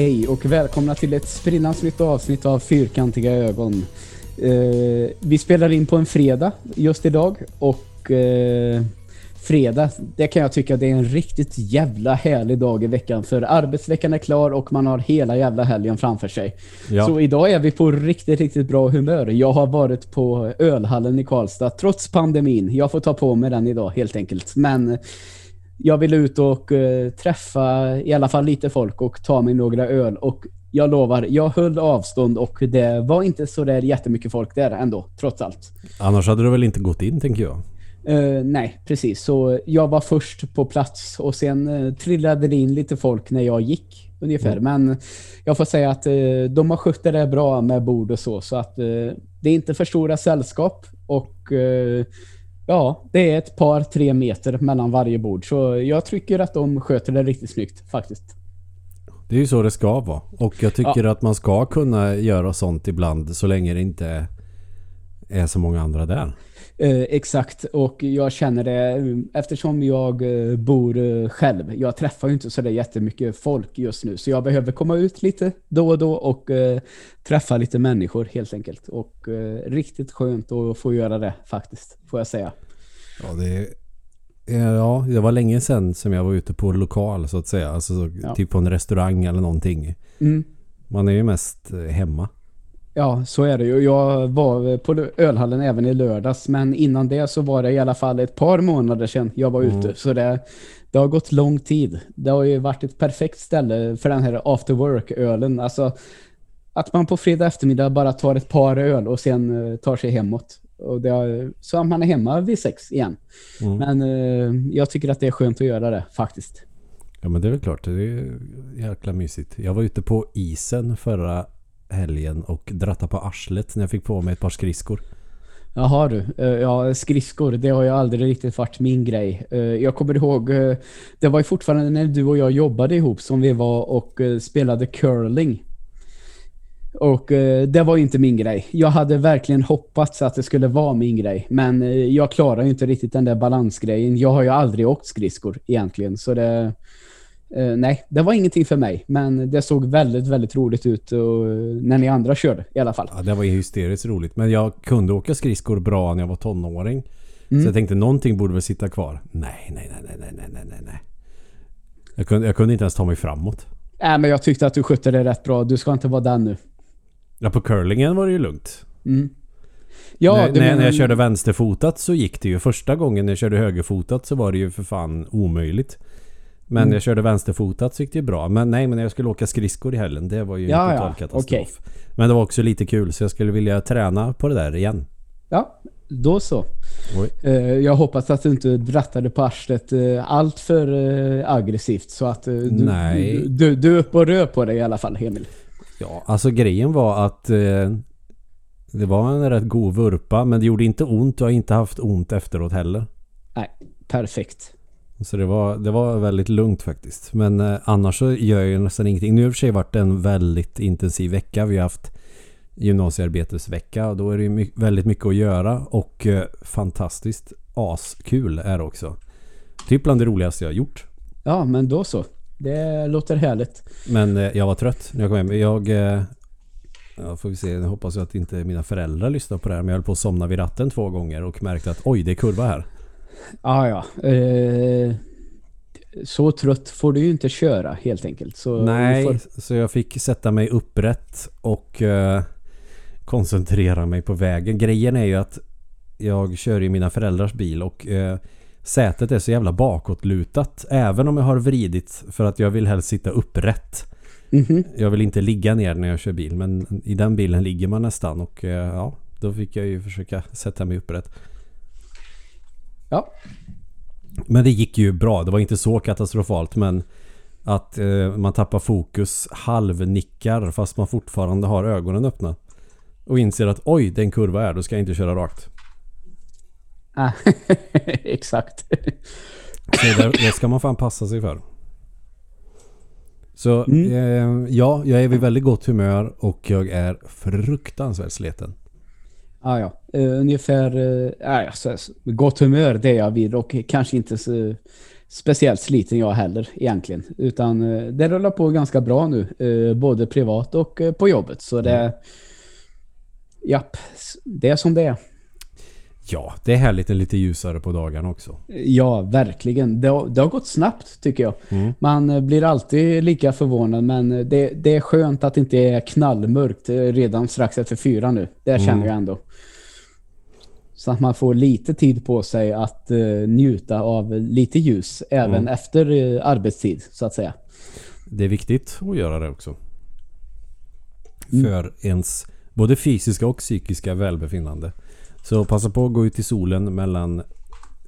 Hej och välkomna till ett sprillans nytt avsnitt av Fyrkantiga ögon. Eh, vi spelar in på en fredag just idag och eh, fredag, det kan jag tycka det är en riktigt jävla härlig dag i veckan för arbetsveckan är klar och man har hela jävla helgen framför sig. Ja. Så idag är vi på riktigt, riktigt bra humör. Jag har varit på ölhallen i Karlstad trots pandemin. Jag får ta på mig den idag helt enkelt. Men jag vill ut och eh, träffa i alla fall lite folk och ta mig några öl och jag lovar, jag höll avstånd och det var inte så där jättemycket folk där ändå, trots allt. Annars hade du väl inte gått in, tänker jag. Eh, nej, precis. Så jag var först på plats och sen eh, trillade det in lite folk när jag gick ungefär. Mm. Men jag får säga att eh, de har skött det där bra med bord och så. Så att eh, det är inte för stora sällskap och eh, ja, det är ett par, tre meter mellan varje bord. Så jag tycker att de sköter det riktigt snyggt faktiskt. Det är ju så det ska vara. Och jag tycker att man ska kunna göra sånt ibland så länge det inte är så många andra där. Eh, exakt, och jag känner det eh, eftersom jag eh, bor själv. Jag träffar ju inte så där jättemycket folk just nu, så jag behöver komma ut lite då och då och eh, träffa lite människor helt enkelt. Och eh, riktigt skönt att få göra det faktiskt, får jag säga. Ja, det, ja, det var länge sedan som jag var ute på lokal så att säga. Alltså så, Ja. typ på en restaurang eller någonting. Mm. Man är ju mest hemma. Ja, så är det ju. Jag var på ölhallen även i lördags, men innan det så var det i alla fall ett par månader sedan jag var ute. Så det, det har gått lång tid. Det har ju varit ett perfekt ställe för den här after work-ölen. Alltså att man på fredag eftermiddag bara tar ett par öl och sen eh, tar sig hemåt. Och har, så att man är hemma vid sex igen. Mm. Men eh, jag tycker att det är skönt att göra det faktiskt. Ja men det är väl klart. Det är jäkla mysigt. Jag var ute på isen förra helgen och dratta på arslet när jag fick på mig ett par skridskor. Jaha du, eh, ja skridskor, det har ju aldrig riktigt varit min grej. Eh, jag kommer ihåg, eh, det var ju fortfarande när du och jag jobbade ihop som vi var och spelade curling. Och det var ju inte min grej. Jag hade verkligen hoppats att det skulle vara min grej. Men jag klarar ju inte riktigt den där balansgrejen. Jag har ju aldrig åkt skridskor egentligen. Så det... Uh, nej, det var ingenting för mig. Men det såg väldigt, väldigt roligt ut och, när ni andra körde i alla fall. Ja, det var hysteriskt roligt. Men jag kunde åka skridskor bra när jag var tonåring. Mm. Så jag tänkte någonting borde väl sitta kvar. Nej, nej, nej, nej, nej, nej, nej. Jag kunde, jag kunde inte ens ta mig framåt. Nej, men jag tyckte att du skötte det rätt bra. Du ska inte vara den nu. Ja, på curlingen var det ju lugnt. Mm. Ja, när, när, men... när jag körde vänsterfotat så gick det ju. Första gången när jag körde högerfotat så var det ju för fan omöjligt. Men Mm. jag körde vänsterfotat så gick det ju bra. Men nej, men när jag skulle åka skridskor i helgen, det var ju en Ja, ja, total katastrof. okej. Men det var också lite kul så jag skulle vilja träna på det där igen. Ja, då så. Oj. Eh, jag hoppas att du inte drattade på arslet uh, allt för eh, aggressivt så att eh, du, Nej. Du, du, du är uppe och rör på dig i alla fall, Emil. Ja, alltså grejen var att eh, det var en rätt god vurpa men det gjorde inte ont och jag har inte haft ont efteråt heller. Nej, perfekt. Så det var, det var väldigt lugnt faktiskt. Men eh, annars så gör jag ju nästan ingenting. Nu har det i och för sig varit en väldigt intensiv vecka. Vi har haft gymnasiearbetesvecka och då är det ju my- väldigt mycket att göra och eh, fantastiskt askul är det också. Typ bland det roligaste jag har gjort. Ja, men då så. Det låter härligt. Men eh, jag var trött när jag kom hem. Jag... Eh, ja, får vi se. Jag hoppas att inte mina föräldrar lyssnar på det här. Men jag höll på att somna vid ratten två gånger och märkte att oj, det är kurva här. Ja, ja. Eh, så trött får du ju inte köra helt enkelt. Så Nej, Får, så jag fick sätta mig upprätt och eh, koncentrera mig på vägen. Grejen är ju att jag kör i mina föräldrars bil och eh, sätet är så jävla bakåtlutat. Även om jag har vridit för att jag vill helst sitta upprätt. Mhm. Jag vill inte ligga ner när jag kör bil men i den bilen ligger man nästan och eh, ja, då fick jag ju försöka sätta mig upprätt. Ja, Men det gick ju bra. Det var inte så katastrofalt men att eh, man tappar fokus, halvnickar fast man fortfarande har ögonen öppna. Och inser att oj, det är en kurva här, då ska jag inte köra rakt. Ah, exakt. Så det, det ska man fan passa sig för. Så Mm. eh, ja, jag är vid väldigt gott humör och jag är fruktansvärt sliten. Ah, ja, uh, ungefär uh, alltså, gott humör det jag vid och kanske inte så speciellt sliten jag heller egentligen. Utan eh, det rullar på ganska bra nu. Eh, både privat och på jobbet. Så det... Japp, det är som det är. Ja, det är härligt lite ljusare på dagarna också. Ja, verkligen. Det har, det har gått snabbt tycker jag. Mm. Man eh, blir alltid lika förvånad men eh, det, det är skönt att det inte är knallmörkt eh, redan strax efter fyra nu. Det känner Mm. jag ändå. Så att man får lite tid på sig att eh, njuta av lite ljus även Mm. efter eh, arbetstid så att säga. Det är viktigt att göra det också. Mm. För ens både fysiska och psykiska välbefinnande. Så passa på att gå ut i solen mellan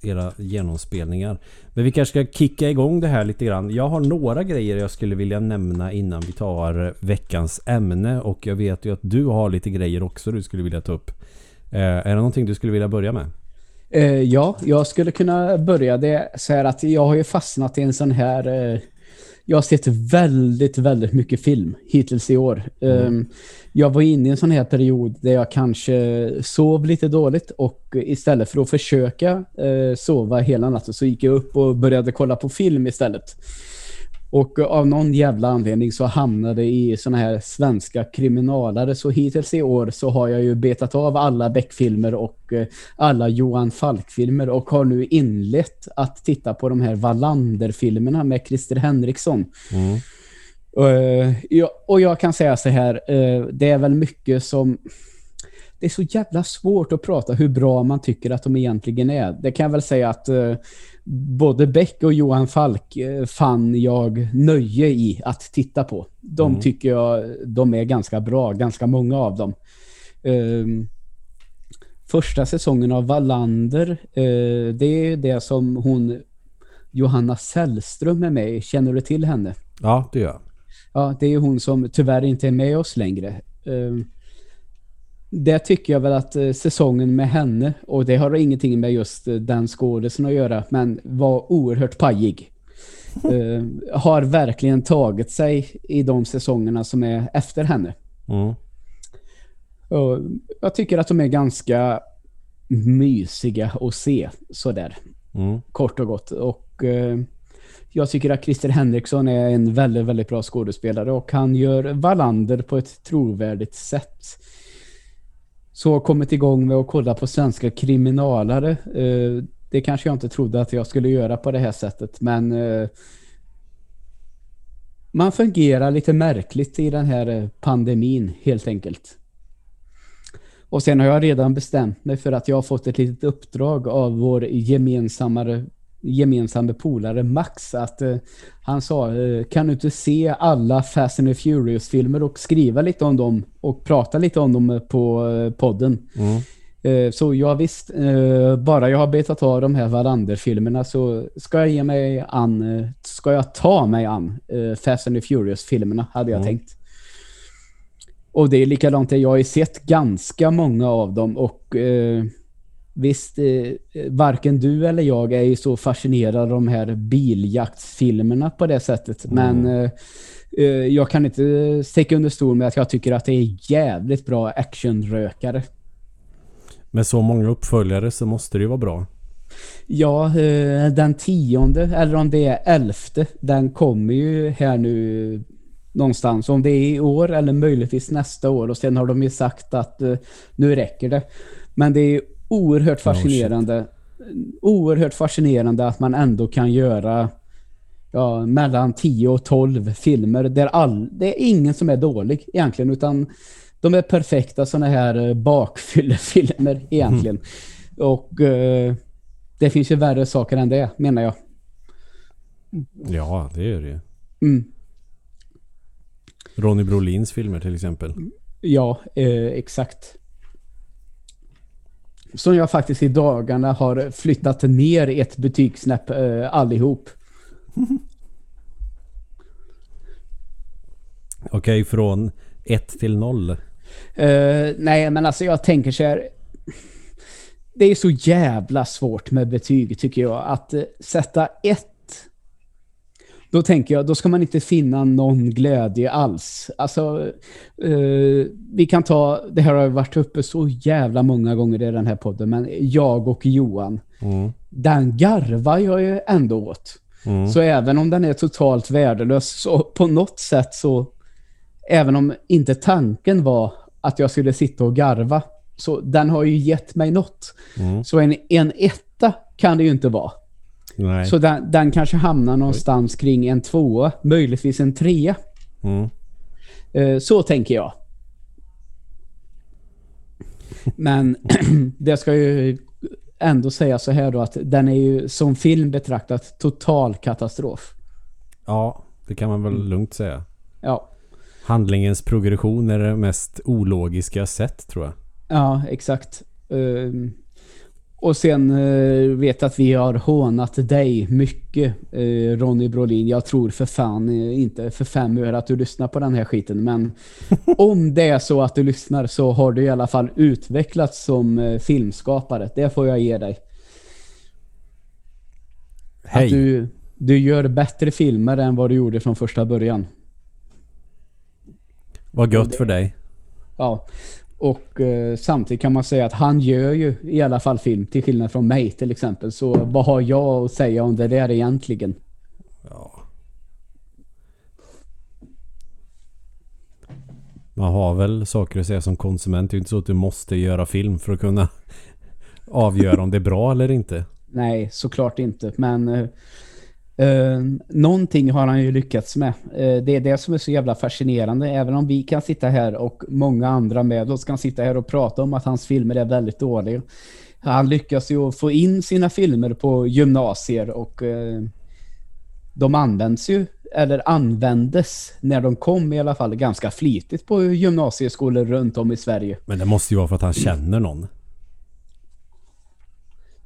era genomspelningar. Men vi kanske ska kicka igång det här lite grann. Jag har några grejer jag skulle vilja nämna innan vi tar veckans ämne. Och jag vet ju att du har lite grejer också du skulle vilja ta upp. Eh, är det någonting du skulle vilja börja med? Eh, ja, jag skulle kunna börja det så här att jag har ju fastnat i en sån här... Eh, jag har sett väldigt, väldigt mycket film hittills i år. Eh, jag var inne i en sån här period där jag kanske sov lite dåligt och istället för att försöka eh, sova hela natten så gick jag upp och började kolla på film istället. Och av någon jävla anledning så hamnade i såna här svenska kriminalare. Så hittills i år så har jag ju betat av alla Beck-filmer och eh, alla Johan Falk-filmer och har nu inlett att titta på de här Wallander-filmerna med Christer Henriksson. Mm. Eh, och jag kan säga så här, eh, det är väl mycket som... Det är så jävla svårt att prata hur bra man tycker att de egentligen är. Det kan jag väl säga att eh, både Beck och Johan Falk eh, fann jag nöje i att titta på. De Mm. tycker jag de är ganska bra, ganska många av dem. Ehm, första säsongen av Wallander, eh, det är det som hon Johanna Sällström är med i. Känner du till henne? Ja, det gör jag. Ja, det är hon som tyvärr inte är med oss längre. Ehm, Det tycker jag väl att eh, säsongen med henne, och det har ingenting med just eh, den skådisen att göra, men var oerhört pajig. Ehm, har verkligen tagit sig i de säsongerna som är efter henne. Mm. Och jag tycker att de är ganska mysiga att se sådär Mm. kort och gott. Och eh, jag tycker att Christer Henriksson är en väldigt, väldigt bra skådespelare och han gör Wallander på ett trovärdigt sätt. Så kommit igång med att kolla på svenska kriminalare. Eh, det kanske jag inte trodde att jag skulle göra på det här sättet, men eh, man fungerar lite märkligt i den här eh, pandemin helt enkelt. Och sen har jag redan bestämt mig för att jag har fått ett litet uppdrag av vår gemensamma, gemensamma polare Max att eh, han sa eh, kan du inte se alla Fast and Furious-filmer och skriva lite om dem och prata lite om dem på eh, podden. Mm. Eh, så jag visst, eh, bara jag har betat av de här Wallander-filmerna så ska jag ge mig an, eh, ska jag ta mig an eh, Fast and Furious-filmerna hade jag Mm. tänkt. Och det är likadant, jag har ju sett ganska många av dem och eh, visst, eh, varken du eller jag är ju så fascinerade av de här biljaktsfilmerna på det sättet. Men eh, eh, jag kan inte sticka under stol med att jag tycker att det är jävligt bra actionrökare. Med så många uppföljare så måste det ju vara bra. Ja, eh, den tionde, eller om det är elfte, den kommer ju här nu någonstans. Om det är i år eller möjligtvis nästa år. Och sen har de ju sagt att eh, nu räcker det. Men det är oerhört Oh, fascinerande. oerhört fascinerande att man ändå kan göra ja, mellan 10 och 12 filmer där all, det är ingen som är dålig egentligen utan de är perfekta såna här eh, bakfyllefilmer egentligen. Och eh, det finns ju värre saker än det menar jag. Ja, det är det ju. Mm. Ronny Brolins filmer till exempel. Ja, eh, exakt. Som jag faktiskt i dagarna har flyttat ner ett betygssnäpp eh, allihop. Okej, från 1 till 0. Eh, nej, men alltså jag tänker så här. Det är så jävla svårt med betyg tycker jag. Att eh, sätta ett. Då tänker jag, då ska man inte finna någon glädje alls. Alltså, eh, vi kan ta, det här har varit uppe så jävla många gånger i den här podden, men jag och Johan, Mm. den garvar jag ju ändå åt. Mm. Så även om den är totalt värdelös så på något sätt så även om inte tanken var att jag skulle sitta och garva så den har ju gett mig något. Mm. Så en, en etta kan det ju inte vara. Nej. Så den, den kanske hamnar någonstans kring en tvåa, möjligtvis en trea. Mm. Eh, Så tänker jag. Men det ska ju ändå säga så här då att den är ju som film betraktat total katastrof. Ja, det kan man väl lugnt säga. Ja, Handlingens progression är det mest ologiska sätt tror jag. ja exakt. Ehm, Och sen eh, vet att vi har hånat dig mycket, eh, Ronny Brolin. Jag tror för fan eh, inte för fem öre att du lyssnar på den här skiten. Men om det är så att du lyssnar så har du i alla fall utvecklats som eh, filmskapare. Det får jag ge dig. Hej. Att du, du gör bättre filmer än vad du gjorde från första början. Vad gött för dig. Ja. Och eh, samtidigt kan man säga att han gör ju i alla fall film till skillnad från mig till exempel. Så vad har jag att säga om det där egentligen? Ja. Man har väl saker att säga som konsument. Det är ju inte så att du måste göra film för att kunna avgöra om det är bra eller inte. Nej, såklart inte. Men eh, eh, någonting har han ju lyckats med. Eh, det är det som är så jävla fascinerande. Även om vi kan sitta här och många andra med oss kan sitta här och prata om att hans filmer är väldigt dåliga. Han lyckas ju få in sina filmer på gymnasier och eh, de används ju, eller användes när de kom i alla fall ganska flitigt på gymnasieskolor runt om i Sverige. Men det måste ju vara för att han känner någon.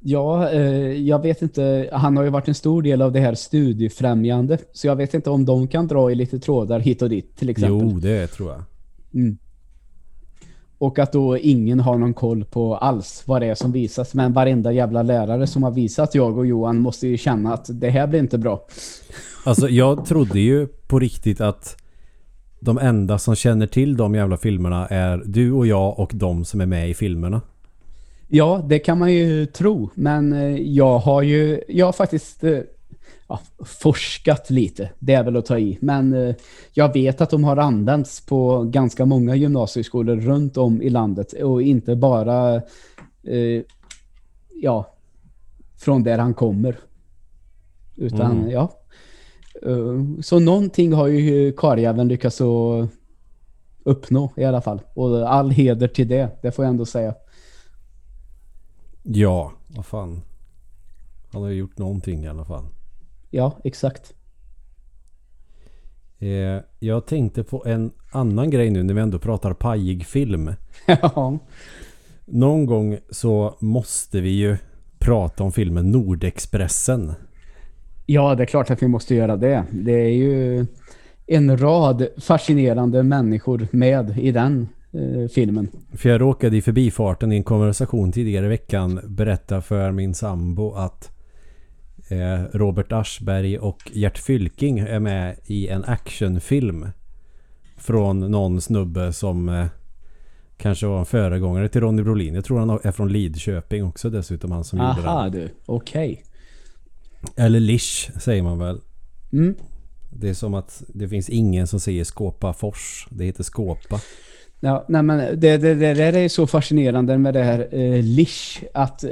Ja, eh, jag vet inte. Han har ju varit en stor del av det här studiefrämjande. Så jag vet inte om de kan dra i lite trådar hit och dit till exempel. Jo, det tror jag. Mm. Och att då ingen har någon koll på alls vad det är som visas. Men varenda jävla lärare som har visat jag och Johan måste ju känna att det här blir inte bra. Alltså jag trodde ju på riktigt att de enda som känner till de jävla filmerna är du och jag och de som är med i filmerna. Ja, det kan man ju tro. Men eh, jag har ju jag har faktiskt eh, ja, forskat lite. Det är väl att ta i. Men eh, jag vet att de har använts på ganska många gymnasieskolor runt om i landet. Och inte bara ja, från där han kommer. Utan Mm. ja. Så någonting har ju karljäveln lyckats att uppnå i alla fall. Och all heder till det, det får jag ändå säga. Ja, vad fan. Han har ju gjort någonting i alla fall. Ja, exakt. Eh, jag tänkte på en annan grej nu när vi ändå pratar pajig film. ja. Någon gång så måste vi ju prata om filmen Nordexpressen. Ja, det är klart att vi måste göra det. Det är ju en rad fascinerande människor med i den filmen. För jag råkade i förbifarten i en konversation tidigare i veckan berätta för min sambo att eh, Robert Aschberg och Gert Fylking är med i en actionfilm. Från någon snubbe som eh, kanske var en föregångare till Ronny Brolin. Jag tror han är från Lidköping också dessutom han som gjorde Aha du, okej. Eller Lisch säger man väl. Mm. Det är som att det finns ingen som säger Skåpa Fors. Det heter Skåpa. Ja, nej men det, det, det där är så fascinerande med det här eh, lish att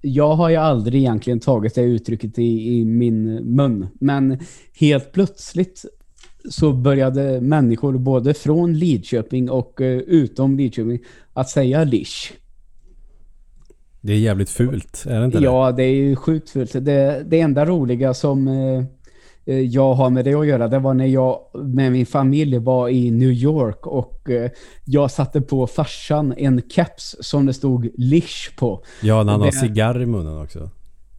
jag har ju aldrig egentligen tagit det uttrycket i, i min mun. Men helt plötsligt så började människor både från Lidköping och eh, utom Lidköping att säga lish. Det är jävligt fult, är det inte det? Ja, det är ju sjukt fult. Det, det enda roliga som eh, jag har med det att göra, det var när jag med min familj var i New York och eh, jag satte på farsan en caps som det stod Lish på. Ja, när han Och har det- cigarr i munnen också.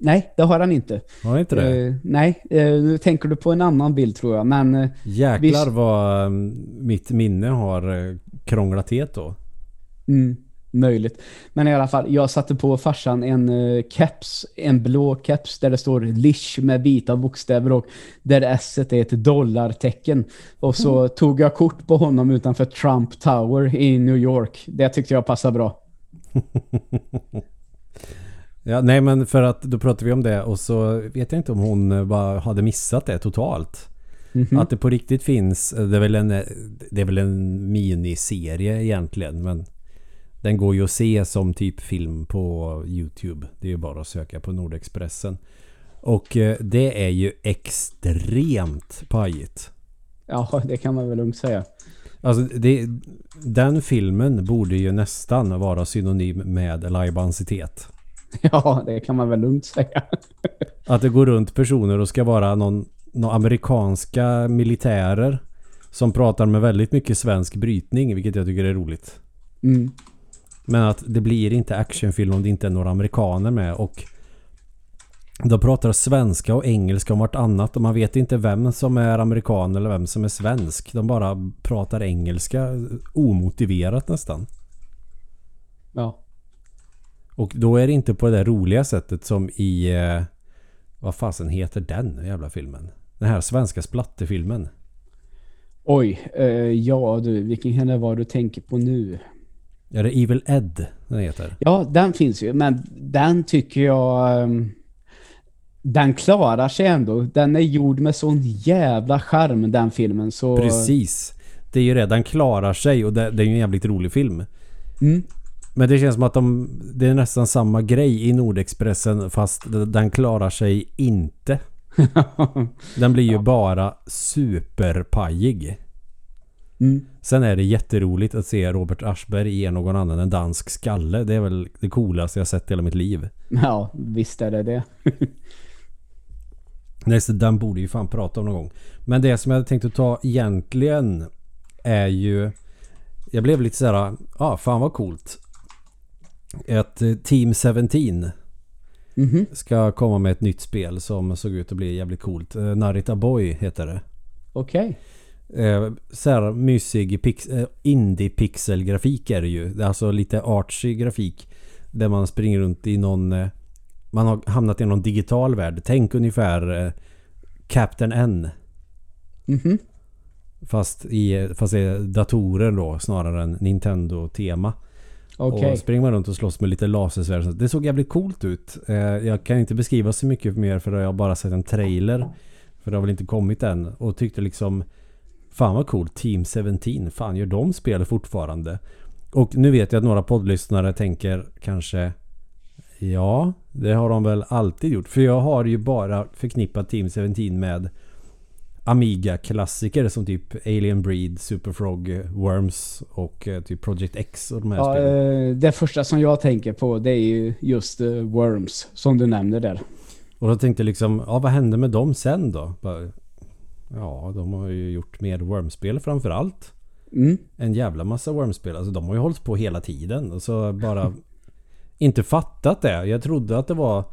Nej, det har han inte. Har inte det? Eh, nej, eh, nu tänker du på en annan bild tror jag, men eh, Jäklar visst- vad um, mitt minne har eh, krånglat het då. Mm, möjligt. Men i alla fall, jag satte på farsan en uh, caps, en blå caps där det står Lish med vita bokstäver och där S är ett dollartecken. Och så tog jag kort på honom utanför Trump Tower i New York. Det tyckte jag passade bra. Ja, nej men för att då pratade vi om det och så vet jag inte om hon eh, bara hade missat det totalt. Mhm. Att det på riktigt finns, eh, det är väl en, eh, det är väl en miniserie egentligen men den går ju att se som typ film på Youtube. Det är ju bara att söka på Nordexpressen. Och eh, det är ju extremt pajigt. Ja, det kan man väl lugnt säga. Alltså det, den filmen borde ju nästan vara synonym med lajbansitet. Ja, det kan man väl lugnt säga. Att det går runt personer och ska vara någon, någon amerikanska militärer som pratar med väldigt mycket svensk brytning, vilket jag tycker är roligt. Mm. Men att det blir inte actionfilm om det inte är några amerikaner med och de pratar svenska och engelska om vartannat och man vet inte vem som är amerikan eller vem som är svensk. De bara pratar engelska omotiverat nästan. Ja. Och då är det inte på det där roliga sättet som i... Eh, vad fasen heter den jävla filmen? Den här svenska splatterfilmen. Oj, eh, ja du, vilken kan det vara du tänker på nu? Är det Evil Ed den heter? Ja, den finns ju, men den tycker jag... ehm, den klarar sig ändå. Den är gjord med sån jävla charm, den filmen. Så, Precis. Det är ju det. Den klarar sig och det, det är ju en jävligt rolig film. Mm. Men det känns som att de, det är nästan samma grej i Nordexpressen fast den klarar sig inte. Den blir ju bara superpajig. Mm. Sen är det jätteroligt att se Robert Aschberg ge någon annan en dansk skalle. Det är väl det coolaste jag sett i hela mitt liv. Ja, visst är det det. Nej, så den borde ju fan prata om någon gång. Men det som jag hade tänkt att ta egentligen är ju... Jag blev lite såhär, ja ah, fan vad coolt. Ett eh, Team 17 Mhm. ska komma med ett nytt spel som såg ut att bli jävligt coolt. Eh, Narita Boy heter det. Okej. Eh, så här mysig pix- eh, indie-pixel-grafik är det ju. Alltså lite artsy grafik. Där man springer runt i någon... Eh, man har hamnat i någon digital värld. Tänk ungefär eh, Captain N. Mhm. Fast, i, fast det är datorer då snarare än Nintendo-tema. Okej. Och springer man runt och slåss med lite lasersvärd. Det såg jävligt coolt ut. Eh, jag kan inte beskriva så mycket mer för jag har bara sett en trailer. För det har väl inte kommit än. Och tyckte liksom Fan vad coolt. Team 17. Fan gör de spel fortfarande? Och nu vet jag att några poddlyssnare tänker kanske Ja, det har de väl alltid gjort. För jag har ju bara förknippat Team 17 med Amiga-klassiker som typ Alien Breed, Super Frog, Worms och eh, typ Project X och de här Ja, spelen. eh, det första som jag tänker på det är ju just eh, Worms som du nämner där. Och då tänkte jag liksom, ja vad hände med dem sen då? Ja, de har ju gjort mer Worms-spel framförallt. Mm. En jävla massa Worms-spel. Alltså de har ju hållit på hela tiden. Och så bara inte fattat det. Jag trodde att det var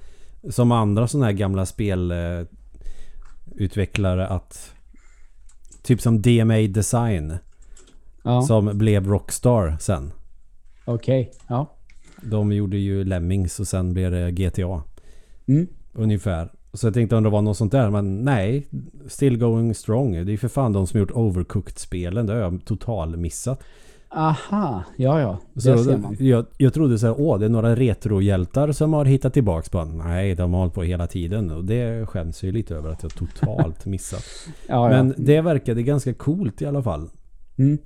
som andra sådana här gamla spelutvecklare att typ som DMA Design Ja, som blev Rockstar sen. okej. Ja. De gjorde ju Lemmings och sen blev det GTA. Mm. Ungefär. Så jag tänkte om det var något sånt där. Men nej. Still going strong. Det är ju för fan de som gjort Overcooked-spelen. Det har jag total missat. Aha, ja ja. Det Så ser man. jag, jag trodde så här, åh det är några retrohjältar som har hittat tillbaks på. Nej, de har hållit på hela tiden. Och det skäms ju lite över att jag totalt missat. Ja, Men ja. det verkade ganska coolt i alla fall. Mm.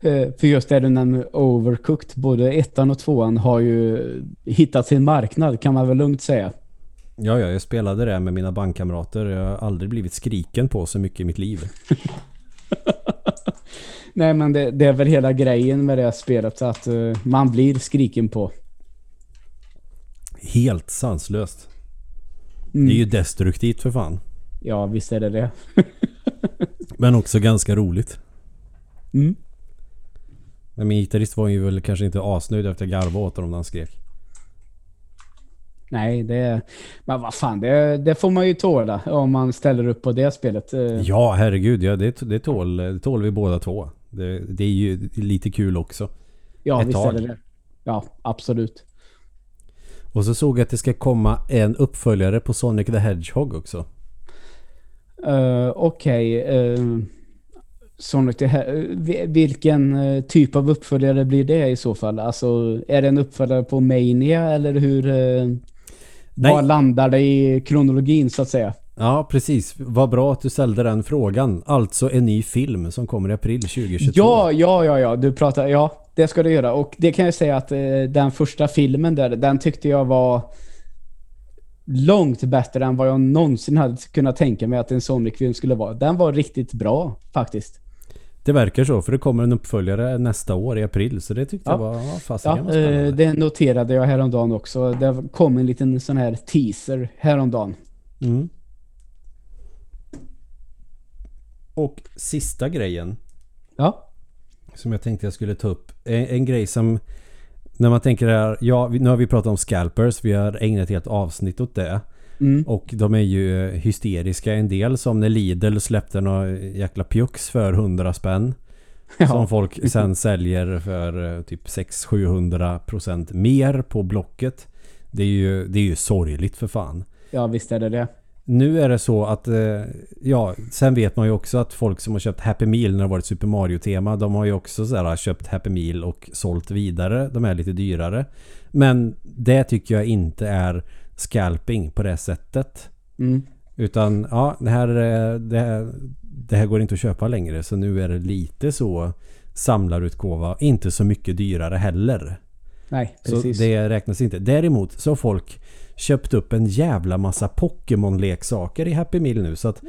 Eh, För just det du nämner Overcooked, både ettan och tvåan har ju hittat sin marknad kan man väl lugnt säga. Ja, ja, jag spelade det med mina bandkamrater. Jag har aldrig blivit skriken på så mycket i mitt liv. Nej men det, det är väl hela grejen med det här spelet att eh, man blir skriken på. Helt sanslöst. Mm. Det är ju destruktivt för fan. Ja visst är det det. Men också ganska roligt. Mm. Men min gitarrist var ju väl kanske inte asnöjd efter att jag garvade åt honom när han skrek. Nej det Men vad fan det, det får man ju tåla om man ställer upp på det spelet. Eh, Ja, herregud. Ja, det, det, tål, det tål vi båda två. Det, det är ju lite kul också. ja ett visst tag. är det det. Ja absolut. Och så såg jag att det ska komma en uppföljare på Sonic the Hedgehog också. Uh, Okej. Sonic the He- eh, vi- Vilken typ av uppföljare blir det i så fall? Alltså är det en uppföljare på Mania eller hur? eh, Nej. Var landar det i kronologin så att säga? Ja, precis. Vad bra att du ställde den frågan. Alltså en ny film som kommer i april 2022. Ja, ja, ja, ja. Du pratar, ja, det ska du göra. Och det kan jag säga att eh, den första filmen där, den tyckte jag var långt bättre än vad jag någonsin hade kunnat tänka mig att en Sonic-film skulle vara. Den var riktigt bra faktiskt. Det verkar så, för det kommer en uppföljare nästa år i april. Så det tyckte Ja. jag var ja, fasiken Ja, eh, det noterade jag häromdagen också. Det kom en liten sån här teaser häromdagen. Mm. Och sista grejen Ja, som jag tänkte jag skulle ta upp. En, en grej som när man tänker här, ja nu har vi pratat om scalpers, vi har ägnat ett helt avsnitt åt det. Mm. Och de är ju hysteriska en del som när Lidl släppte några jäkla pjux för 100 spänn. ja. Som folk sen säljer för eh, typ 600-700% mer på Blocket. Det är, ju, det är ju sorgligt för fan. ja visst är det det. Nu är det så att, eh, ja, sen vet man ju också att folk som har köpt Happy Meal när det varit Super Mario-tema, de har ju också så här, köpt Happy Meal och sålt vidare. De är lite dyrare. Men det tycker jag inte är scalping på det sättet. Mm. Utan ja, det här, eh, det, här, det här går inte att köpa längre. Så nu är det lite så samlarutgåva. Inte så mycket dyrare heller. Nej, Så precis. det räknas inte. Däremot så har folk köpt upp en jävla massa Pokémon-leksaker i Happy Meal nu. Så att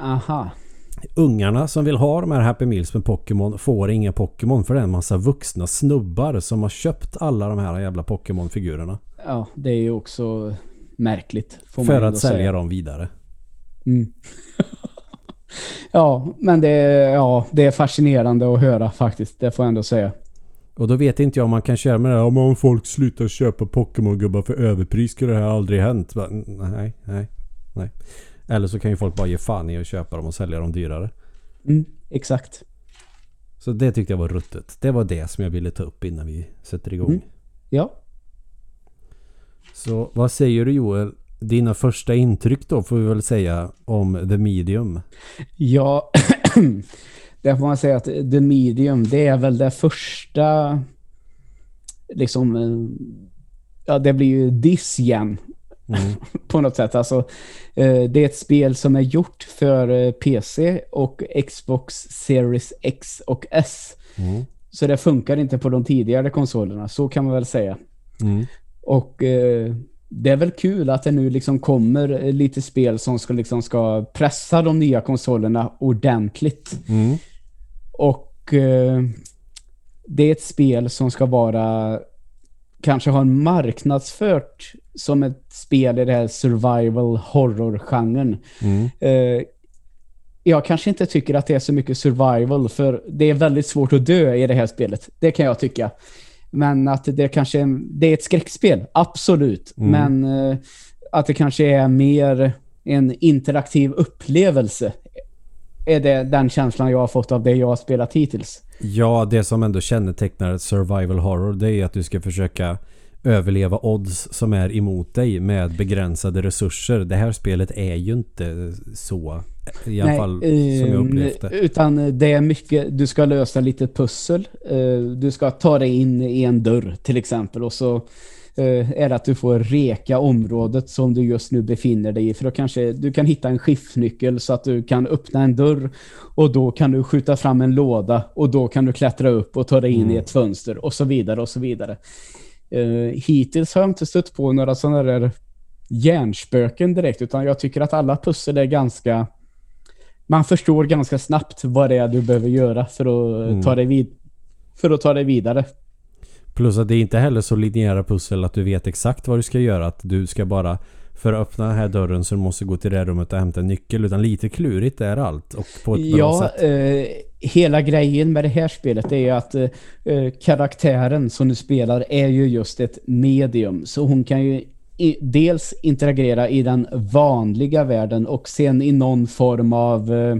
Aha. ungarna som vill ha de här Happy Meals med Pokémon får inga Pokémon. För det är en massa vuxna snubbar som har köpt alla de här jävla Pokémon-figurerna. Ja, det är ju också märkligt. För att sälja säga. dem vidare. Mm. ja, men det, är- ja, det är fascinerande att höra faktiskt. Det får jag ändå säga. Och då vet inte jag om man kan köra med det här. Om om folk slutar köpa Pokémon-gubbar för överpris skulle det här aldrig hänt. Nej, nej, nej. Eller så kan ju folk bara ge fan i att köpa dem och sälja dem dyrare. Mm, exakt. Så det tyckte jag var ruttet. Det var det som jag ville ta upp innan vi sätter igång. Mm. Ja. Så vad säger du Joel? Dina första intryck då får vi väl säga om The Medium. Ja, det får man säga att The Medium, det är väl det första liksom ja, det blir ju diss igen Mm. på något sätt. Alltså, eh, det är ett spel som är gjort för eh, PC och Xbox Series X och S. Mm. Så det funkar inte på de tidigare konsolerna, så kan man väl säga. Mm. Och eh, det är väl kul att det nu liksom kommer eh, lite spel som ska, liksom ska pressa de nya konsolerna ordentligt. Mm. Och eh, det är ett spel som ska vara kanske ha en marknadsfört som ett spel i det här survival horror-genren. Mm. Eh, jag kanske inte tycker att det är så mycket survival för det är väldigt svårt att dö i det här spelet. Det kan jag tycka. Men att det kanske är, det är ett skräckspel, absolut. Mm. Men eh, att det kanske är mer en interaktiv upplevelse är det den känslan jag har fått av det jag har spelat hittills. Ja, det som ändå kännetecknar survival horror det är att du ska försöka överleva odds som är emot dig med begränsade resurser. Det här spelet är ju inte så. I alla fall som jag ehm, upplevt det. Utan det är mycket, du ska lösa lite pussel. Eh, Du ska ta dig in i en dörr till exempel och så eh, är det att du får reka området som du just nu befinner dig i. För då kanske du kan hitta en skiftnyckel så att du kan öppna en dörr och då kan du skjuta fram en låda och då kan du klättra upp och ta dig in Mm. i ett fönster och så vidare och så vidare. Uh, hittills har jag inte stött på några sådana där hjärnspöken direkt utan jag tycker att alla pussel är ganska man förstår ganska snabbt vad det är du behöver göra för att, Mm. ta, dig vid, för att ta dig vidare. Plus att det är inte heller så linjära pussel att du vet exakt vad du ska göra. Att du ska bara för att öppna den här dörren så du måste gå till det här rummet och hämta en nyckel. Utan lite klurigt är allt och på ett bra Ja, sätt. eh, hela grejen med det här spelet är att eh, eh, karaktären som du spelar är ju just ett medium. Så hon kan ju i, dels interagera i den vanliga världen och sen i någon form av eh,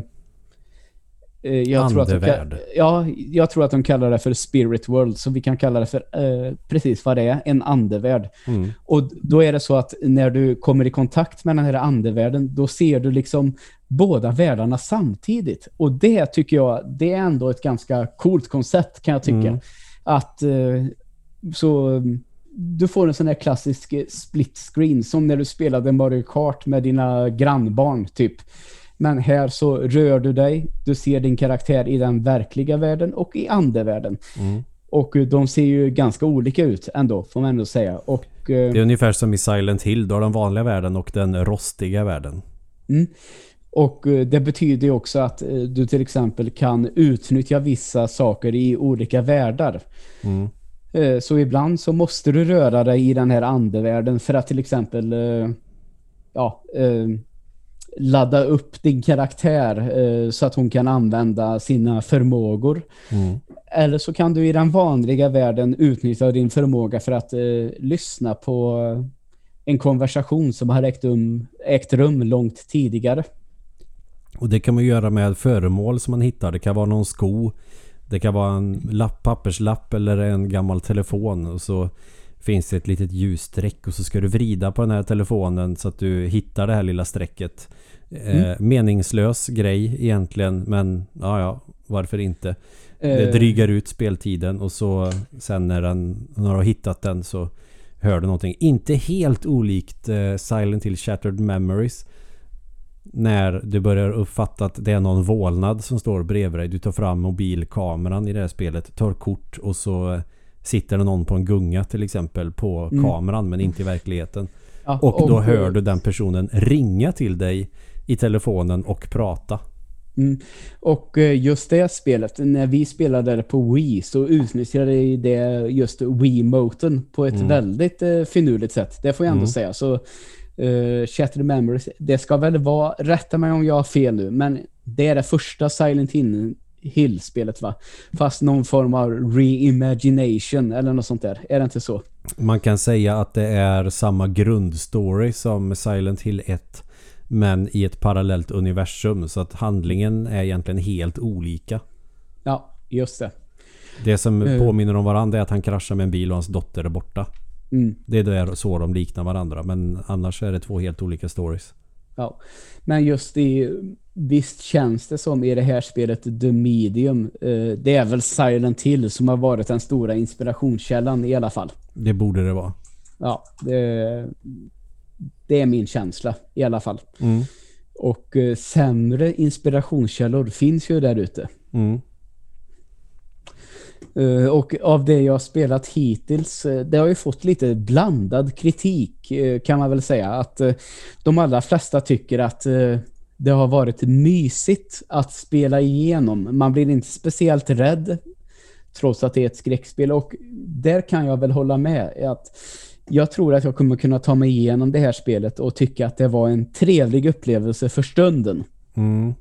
eh, jag tror att Andevärld. ja, jag tror att de kallar det för spirit world, så vi kan kalla det för eh, precis vad det är, en andevärld. Mm. Och då är det så att när du kommer i kontakt med den här andevärlden, då ser du liksom båda världarna samtidigt. Och det tycker jag, det är ändå ett ganska coolt koncept kan jag tycka. Mm. Att eh, så du får en sån här klassisk split screen som när du spelade Mario Kart med dina grannbarn typ. Men här så rör du dig, du ser din karaktär i den verkliga världen och i andevärlden. Mm. Och eh, de ser ju ganska olika ut ändå, får man ändå säga. Och, eh, Det är ungefär som i Silent Hill. Du har den vanliga världen och den rostiga världen. mm. och eh, det betyder ju också att du till exempel kan utnyttja vissa saker i olika världar. Mm. Så ibland så måste du röra dig i den här andevärlden för att till exempel ja, ladda upp din karaktär eh, så att hon kan använda sina förmågor. Mm. Eller så kan du i den vanliga världen utnyttja din förmåga för att eh, lyssna på en konversation som har ägt rum, ägt rum långt tidigare. Och det kan man göra med föremål som man hittar. Det kan vara någon sko. Det kan vara en lapp, papperslapp eller en gammal telefon. Och så finns det ett litet ljusstreck och så ska du vrida på den här telefonen så att du hittar det här lilla strecket. Eh, meningslös grej egentligen men ja ja, varför inte? Det Eh, drygar ut speltiden och så sen när den när du har hittat den så hör du någonting. Inte helt olikt eh, Silent Hill Shattered Memories. När du börjar uppfatta att det är någon vålnad som står bredvid dig. Du tar fram mobilkameran i det här spelet, tar kort och så sitter det någon på en gunga till exempel på Mm. kameran men inte i verkligheten. ja, Och då eh, hör du den personen ringa till dig i telefonen och prata. Mm. Och eh, just det spelet, när vi spelade det på Wii så utnyttjade det just Wii-moten på ett Mm. väldigt eh, finurligt sätt. Det får jag ändå Mm. säga. Så uh, Shattered Memories, det ska väl vara, rätta mig om jag har fel nu, men det är det första Silent Hill Hill-spelet va? Fast någon form av reimagination eller något sånt där. Är det inte så? Man kan säga att det är samma grundstory som Silent Hill 1 men i ett parallellt universum så att handlingen är egentligen helt olika. Ja, just det. Det som Eh. påminner om varandra är att han kraschar med en bil och hans dotter är borta. Mm. Det är där så de liknar varandra men annars är det två helt olika stories. Ja, men just i visst känns det som i det här spelet The Medium, eh, det är väl Silent Hill som har varit den stora inspirationskällan i alla fall. Det borde det vara. Ja, det, det är min känsla i alla fall. Mm. Och eh, sämre inspirationskällor finns ju där ute. Mm. Eh, och av det jag har spelat hittills, eh, det har ju fått lite blandad kritik eh, kan man väl säga. Att eh, de allra flesta tycker att eh, det har varit mysigt att spela igenom. Man blir inte speciellt rädd trots att det är ett skräckspel. Och där kan jag väl hålla med. Att jag tror att jag kommer kunna ta mig igenom det här spelet och tycka att det var en trevlig upplevelse för stunden. Mm.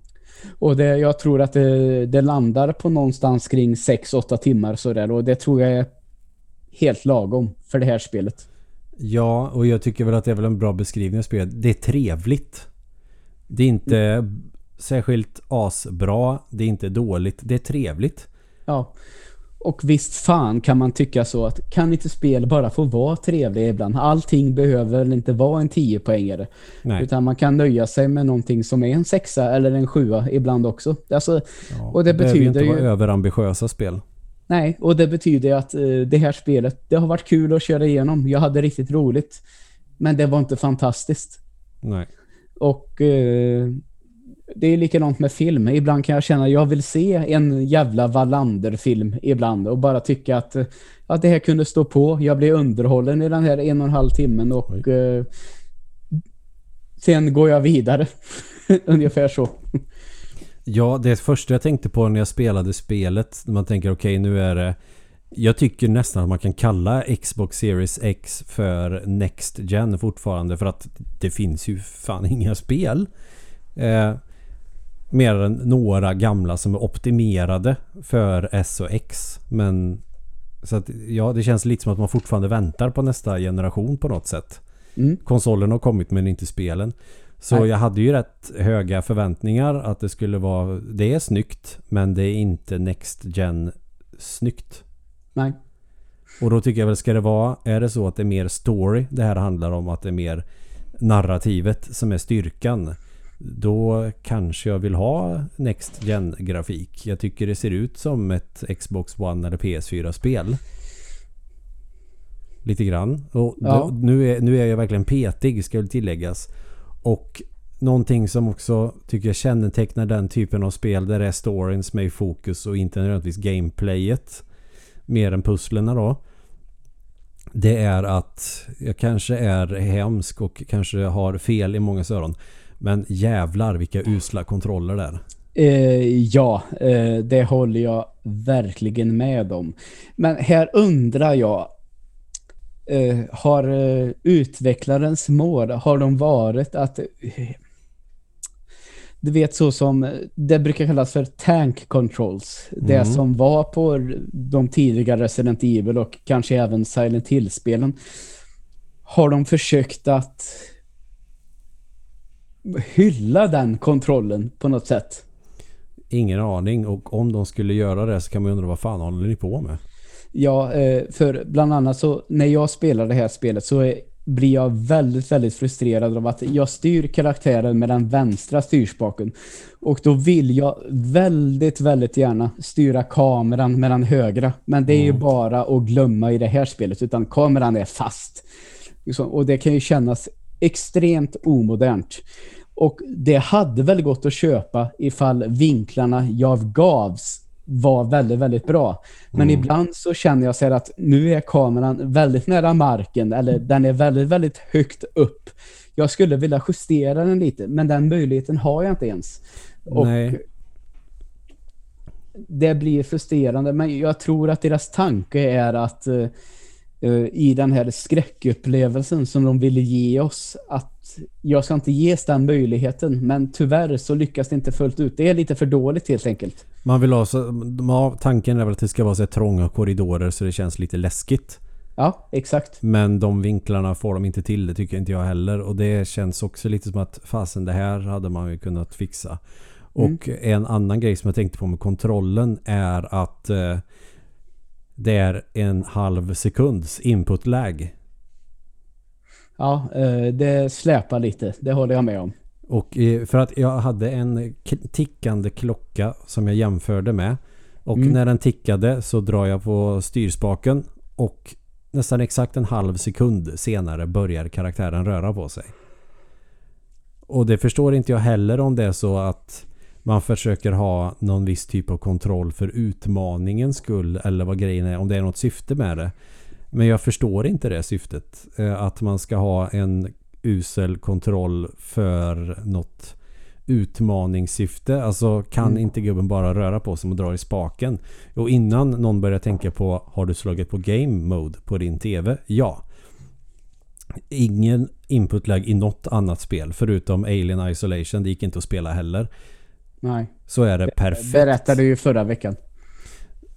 Och det, jag tror att det, det landar på någonstans kring 6-8 timmar sådär. Och det tror jag är helt lagom för det här spelet. Ja, och jag tycker väl att det är väl en bra beskrivning av spelet. Det är trevligt. Det är inte särskilt asbra. Det är inte dåligt. Det är trevligt. Ja. Och visst fan kan man tycka så att kan inte spel bara få vara trevliga ibland? Allting behöver väl inte vara en 10-poängare. Nej. Utan man kan nöja sig med någonting som är en sexa eller en sjua ibland också. Alltså, Ja, och det ju betyder inte vara ju- överambitiösa spel. nej, och det betyder att eh, det här spelet, det har varit kul att köra igenom. Jag hade riktigt roligt. Men det var inte fantastiskt. Nej. Och eh, det är likadant med film. Ibland kan jag känna att jag vill se en jävla Wallander-film ibland och bara tycka att, eh, att det här kunde stå på. Jag blir underhållen i den här en och en halv timmen och eh, sen går jag vidare. Ungefär så. Ja, det första jag tänkte på när jag spelade spelet. När man tänker okej nu är det... Jag tycker nästan att man kan kalla Xbox Series X för Next Gen fortfarande. För att det finns ju fan inga spel. Eh, mer än några gamla som är optimerade för S och X. Men... Så att ja, det känns lite som att man fortfarande väntar på nästa generation på något sätt. Mm. Konsolen har kommit men inte spelen. Så Nej. jag hade ju rätt höga förväntningar att det skulle vara... Det är snyggt men det är inte Next Gen snyggt. Nej. Och då tycker jag väl ska det vara... Är det så att det är mer story det här handlar om? Att det är mer narrativet som är styrkan? Då kanske jag vill ha Next Gen grafik. Jag tycker det ser ut som ett Xbox One eller PS4 spel. lite grann. Och Ja. då, nu, är, nu är jag verkligen petig ska väl tilläggas. Och någonting som också tycker jag kännetecknar den typen av spel där det är storyn som är i fokus och inte nödvändigtvis gameplayet mer än pusslerna då. Det är att jag kanske är hemsk och kanske har fel i många öron. Men jävlar vilka usla kontroller det är. Eh, ja, eh, det håller jag verkligen med om. Men här undrar jag, eh, har eh, utvecklarens mål, har de varit att eh, du vet så som det brukar kallas för tank controls. Det Mm. som var på de tidiga Resident Evil och kanske även Silent Hill-spelen. Har de försökt att hylla den kontrollen på något sätt? Ingen aning och om de skulle göra det så kan man undra vad fan håller ni på med? Ja, eh, för bland annat så när jag spelar det här spelet så blir jag väldigt, väldigt frustrerad av att jag styr karaktären med den vänstra styrspaken. Och då vill jag väldigt, väldigt gärna styra kameran med den högra. Men det är ju bara att glömma i det här spelet, utan kameran är fast. Och det kan ju kännas extremt omodernt. Och det hade väl gått att köpa ifall vinklarna jag gavs var väldigt, väldigt bra. Men ibland så känner jag så här att nu är kameran väldigt nära marken eller den är väldigt, väldigt högt upp. Jag skulle vilja justera den lite, men den möjligheten har jag inte ens. Och Nej. det blir frustrerande, men jag tror att deras tanke är att eh, i den här skräckupplevelsen som de ville ge oss, att jag ska inte ges den möjligheten, men tyvärr så lyckas det inte fullt ut. Det är lite för dåligt helt enkelt. Man vill ha så, tanken är väl att det ska vara så trånga korridorer så det känns lite läskigt. Ja, exakt. Men de vinklarna får de inte till, det tycker inte jag heller. Och det känns också lite som att fasen det här hade man ju kunnat fixa. Och en annan grej som jag tänkte på med kontrollen är att eh, det är en halv sekunds input lag. Ja, eh, det släpar lite. Det håller jag med om. Och eh, för att jag hade en tickande klocka som jag jämförde med. Och Mm. när den tickade så drar jag på styrspaken och nästan exakt en halv sekund senare börjar karaktären röra på sig. Och det förstår inte jag heller om det är så att man försöker ha någon viss typ av kontroll för utmaningens skull eller vad grejen är, om det är något syfte med det. Men jag förstår inte det syftet. eh, Att man ska ha en usel kontroll för något utmaningssyfte. Alltså kan Mm. inte gubben bara röra på sig och dra i spaken? Och innan någon börjar tänka på har du slagit på game mode på din TV? Ja. Ingen input lag i något annat spel förutom Alien Isolation. Det gick inte att spela heller. Nej. Så är det perfekt. Berättade ju förra veckan.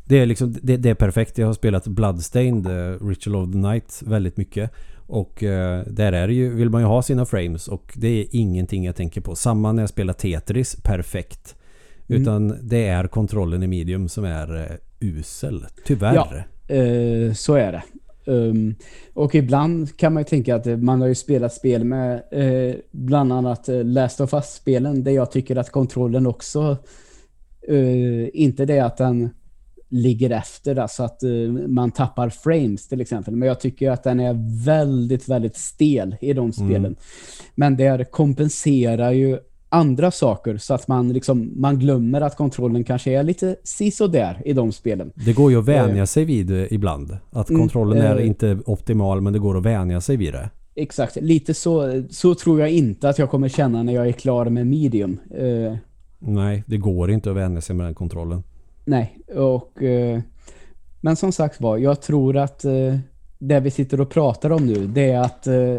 Det är, liksom, det, det är perfekt. Jag har spelat Bloodstained, uh, Ritual of the Night väldigt mycket. Och eh, där är det ju, vill man ju ha sina frames och det är ingenting jag tänker på. Samma när jag spelar Tetris, perfekt. Mm. Utan det är kontrollen i medium som är uh, usel. Tyvärr. Ja. Eh, så är det. Um, och ibland kan man ju tänka att eh, man har ju spelat spel med eh, bland annat eh, Last of Us-spelen där jag tycker att kontrollen också eh, inte det att den ligger efter alltså att eh, man tappar frames till exempel. Men jag tycker att den är väldigt, väldigt stel i de spelen. Men det kompenserar ju andra saker så att man liksom man glömmer att kontrollen kanske är lite sisådär i de spelen. Det går ju att vänja sig vid eh, ibland. Att Mm, kontrollen är eh. inte optimal men det går att vänja sig vid det. Exakt, lite så, så tror jag inte att jag kommer känna när jag är klar med medium. Eh, Nej, det går inte att vänja sig med den kontrollen. nej, och eh, men som sagt var, jag tror att eh, det vi sitter och pratar om nu, det är att eh,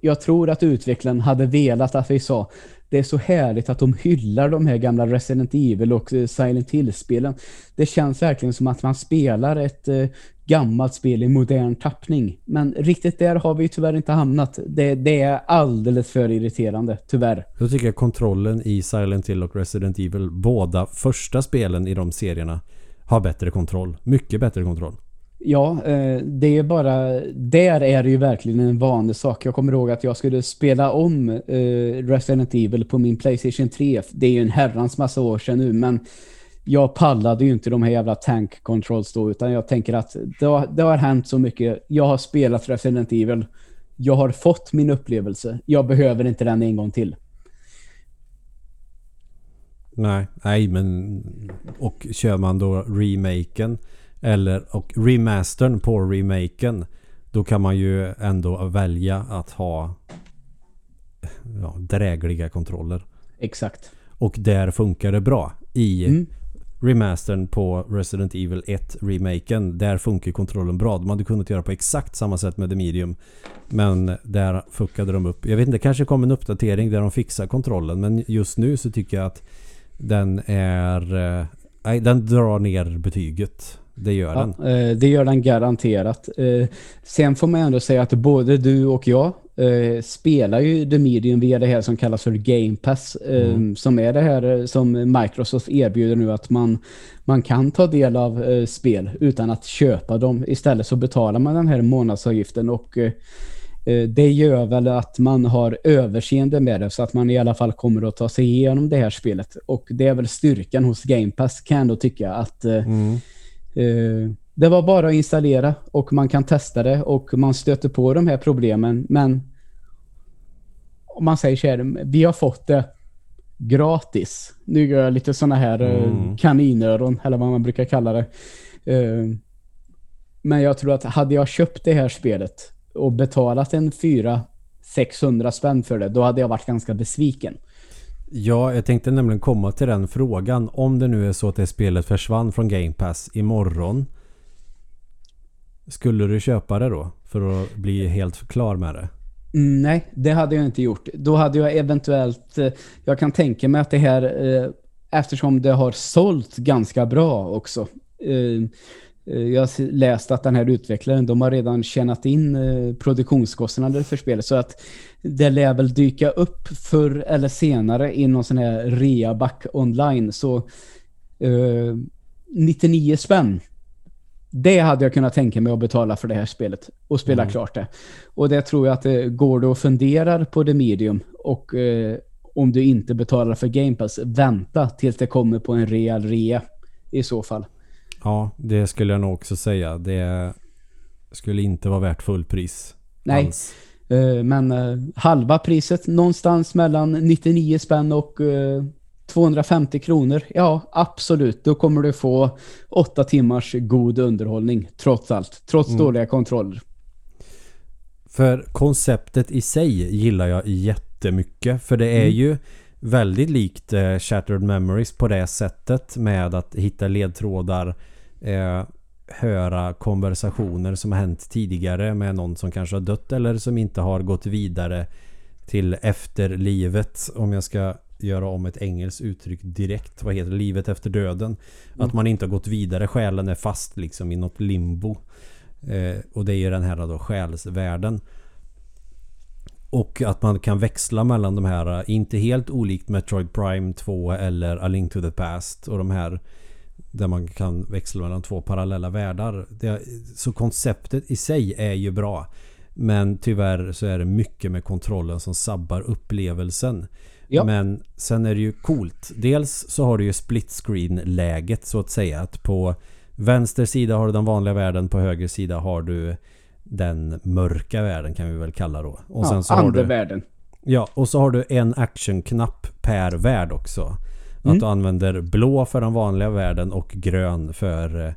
jag tror att utvecklaren hade velat att vi sa det är så härligt att de hyllar de här gamla Resident Evil och eh, Silent Hill-spelen. Det känns verkligen som att man spelar ett eh, gammalt spel i modern tappning. Men riktigt där har vi tyvärr inte hamnat. Det, det är alldeles för irriterande, tyvärr. Då tycker jag kontrollen i Silent Hill och Resident Evil, båda första spelen i de serierna, har bättre kontroll. Mycket bättre kontroll. Ja, eh, det är bara... Där är det ju verkligen en vanlig sak. Jag kommer ihåg att jag skulle spela om eh, Resident Evil på min Playstation 3. Det är ju en herrans massa år sedan nu, men jag pallade ju inte de här jävla tank controls då, utan jag tänker att det har, det har hänt så mycket. Jag har spelat Resident Evil. Jag har fått min upplevelse. Jag behöver inte den en gång till. Nej, nej men och kör man då remaken eller och remastern på remaken då kan man ju ändå välja att ha ja, drägliga kontroller. Exakt. Och där funkar det bra. I Mm. remastern på Resident Evil 1 remaken där funkar kontrollen bra. De hade kunnat göra på exakt samma sätt med The Medium. Men där fuckade de upp. Jag vet inte, det kanske kommer en uppdatering där de fixar kontrollen. Men just nu så tycker jag att den är... eh, Nej, den drar ner betyget. Det gör den. Ja, eh, det gör den garanterat. Eh, Sen får man ändå säga att både du och jag eh, spelar ju The Medium via det här som kallas för Game Pass. Mm. Som är det här som Microsoft erbjuder nu att man, man kan ta del av spel utan att köpa dem. Istället så betalar man den här månadsavgiften och det gör väl att man har överseende med det så att man i alla fall kommer att ta sig igenom det här spelet. Och det är väl styrkan hos Game Pass kan jag ändå tycka att Mm. Eh, det var bara att installera och man kan testa det och man stöter på de här problemen. Men om man säger så här, vi har fått det gratis. Nu gör jag lite sådana här eh, Mm. kaninöron eller vad man brukar kalla det. Eh, Men jag tror att hade jag köpt det här spelet och betalat en 400-600 spänn för det, då hade jag varit ganska besviken. Ja, jag tänkte nämligen komma till den frågan. Om det nu är så att det spelet försvann från Game Pass imorgon. Skulle du köpa det då? För att bli helt klar med det? Mm, nej, det hade jag inte gjort. Då hade jag eventuellt... Eh, jag kan tänka mig att det här, eh, eftersom det har sålt ganska bra också. eh, jag har läst att den här utvecklaren, de har redan tjänat in eh, produktionskostnader för spelet. Så att det lär väl dyka upp förr eller senare i någon sån här reaback online. Så eh, 99 spänn. Det hade jag kunnat tänka mig att betala för det här spelet och spela Mm. klart det. Och det tror jag att det går du och funderar på det medium och eh, om du inte betalar för Game Pass, vänta tills det kommer på en real rea i så fall. Ja, det skulle jag nog också säga. Det skulle inte vara värt fullpris. Nej. alls. Eh, men eh, halva priset, någonstans mellan 99 spänn och eh, 250 kronor. Ja, absolut. Då kommer du få åtta timmars god underhållning, trots allt. Trots Mm. dåliga kontroller. För konceptet i sig gillar jag jättemycket. För det är Mm. ju väldigt likt eh, Shattered Memories på det sättet med att hitta ledtrådar, eh, höra konversationer som har hänt tidigare med någon som kanske har dött eller som inte har gått vidare till efterlivet. Om jag ska göra om ett engelskt uttryck direkt. Vad heter det? Livet efter döden. Att man inte har gått vidare. Själen är fast liksom i något limbo. Eh, och det är ju den här då själsvärlden. Och att man kan växla mellan de här, eh, inte helt olikt Metroid Prime 2 eller A Link to the Past och de här där man kan växla mellan två parallella världar. Det, så konceptet i sig är ju bra. Men tyvärr så är det mycket med kontrollen som sabbar upplevelsen. Ja. Men sen är det ju coolt. Dels så har du ju split screen läget så att säga. Att på vänster sida har du den vanliga världen. På höger sida har du den mörka världen kan vi väl kalla då. Och Ja, sen så har du, andevärlden. Ja, och så har du en actionknapp per värld också. Att Mm. du använder blå för den vanliga världen och grön för eh,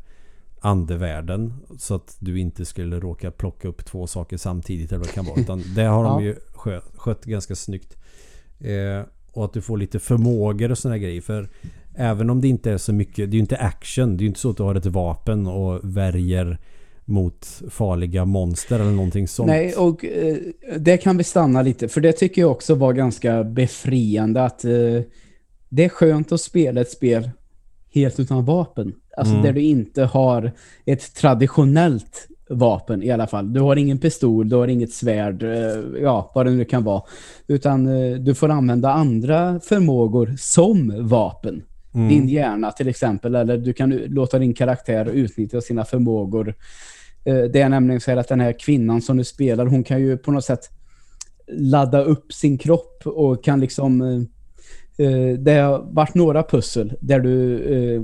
andevärlden. Så att du inte skulle råka plocka upp två saker samtidigt eller vad det kan vara. Utan det har de ju skö, skött ganska snyggt. Eh, och att du får lite förmågor och sådana grejer. För även om det inte är så mycket, det är ju inte action. Det är ju inte så att du har ett vapen och värjer mot farliga monster eller någonting sånt. Nej, och eh, det kan vi stanna lite. För det tycker jag också var ganska befriande att eh, det är skönt att spela ett spel helt utan vapen. Alltså Mm. där du inte har ett traditionellt vapen i alla fall. Du har ingen pistol, du har inget svärd, eh, ja, vad det nu kan vara. Utan eh, du får använda andra förmågor som vapen. Mm. Din hjärna till exempel, eller du kan låta din karaktär utnyttja sina förmågor. Eh, Det är nämligen så här att den här kvinnan som du spelar, hon kan ju på något sätt ladda upp sin kropp och kan liksom det har varit några pussel där du... Eh,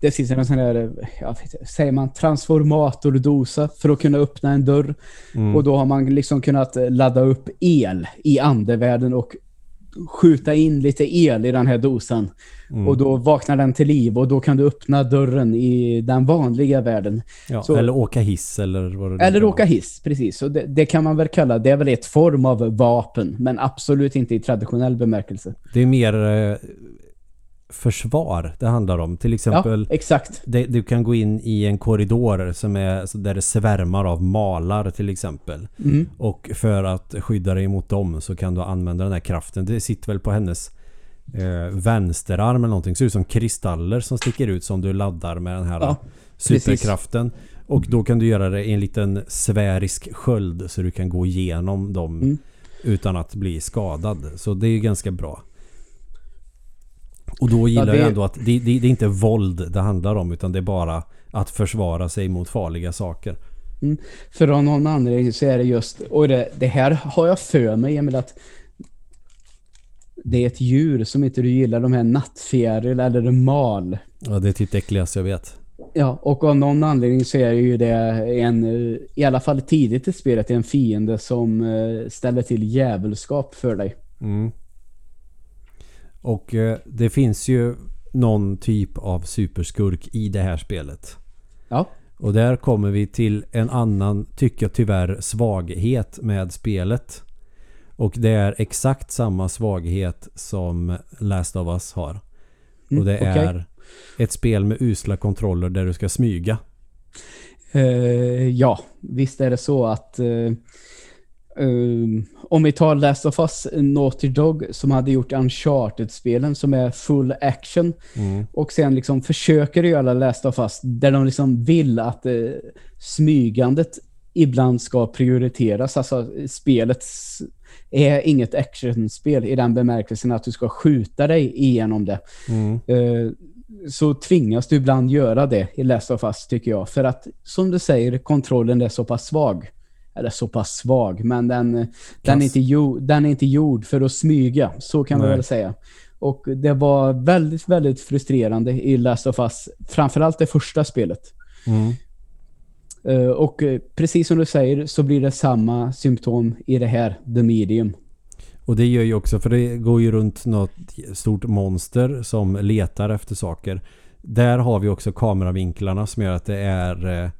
det finns en sån där, ja, säger man, transformatordosa för att kunna öppna en dörr. Mm. Och då har man liksom kunnat ladda upp el i andevärlden och skjuta in lite el i den här dosan. Mm. Och då vaknar den till liv och då kan du öppna dörren i den vanliga världen. Ja, Så- eller åka hiss eller vad det Eller åka hiss, precis. Och det, det kan man väl kalla, det är väl ett form av vapen, men absolut inte i traditionell bemärkelse. Det är mer eh, försvar det handlar om. Till exempel Ja, exakt. det, du kan gå in i en korridor som är så där det svärmar av malar till exempel. Mm. Och för att skydda dig mot dem så kan du använda den här kraften. Det sitter väl på hennes eh, vänsterarm eller någonting. Ser ut som kristaller som sticker ut som du laddar med den här Ja, precis. superkraften. Och då kan du göra det i en liten sfärisk sköld så du kan gå igenom dem Mm. utan att bli skadad. Så det är ganska bra. Och då gillar det- jag ändå att det, det, det är inte våld det handlar om utan det är bara att försvara sig mot farliga saker. För av någon anledning så är det just, och det, det här har jag för mig, Emil, att det är ett djur som inte du gillar, de här nattfjäril eller mal. Ja, det är typ det äckligaste jag vet. Ja, och av någon anledning så är ju det en, i alla fall tidigt i spelet, en fiende som eh, ställer till djävulskap för dig. Mm. Och eh, det finns ju någon typ av superskurk i det här spelet. Ja, Och där kommer vi till en annan, tycker jag tyvärr, svaghet med spelet. Och det är exakt samma svaghet som Last of Us har. Mm, och det okej. är ett spel med usla kontroller där du ska smyga. Eh, ja, visst är det så att eh, um, om vi tar Last of Us, Naughty Dog som hade gjort Uncharted-spelen som är full action Mm. och sen liksom försöker göra Last of Us där de liksom vill att eh, smygandet ibland ska prioriteras. Alltså spelet är inget actionspel i den bemärkelsen att du ska skjuta dig igenom det. Mm. Eh, så tvingas du ibland göra det i Last of Us tycker jag. För att som du säger, kontrollen är så pass svag. Eller så pass svag, men den, den, är, inte gjord, den är inte gjord för att smyga. Så kan man väl säga. Och det var väldigt, väldigt frustrerande i Last of Us. Framförallt det första spelet. Mm. Eh, och eh, precis som du säger så blir det samma symptom i det här, The Medium. Och det gör ju också, för det går ju runt något stort monster som letar efter saker. Där har vi också kameravinklarna som gör att det är eh,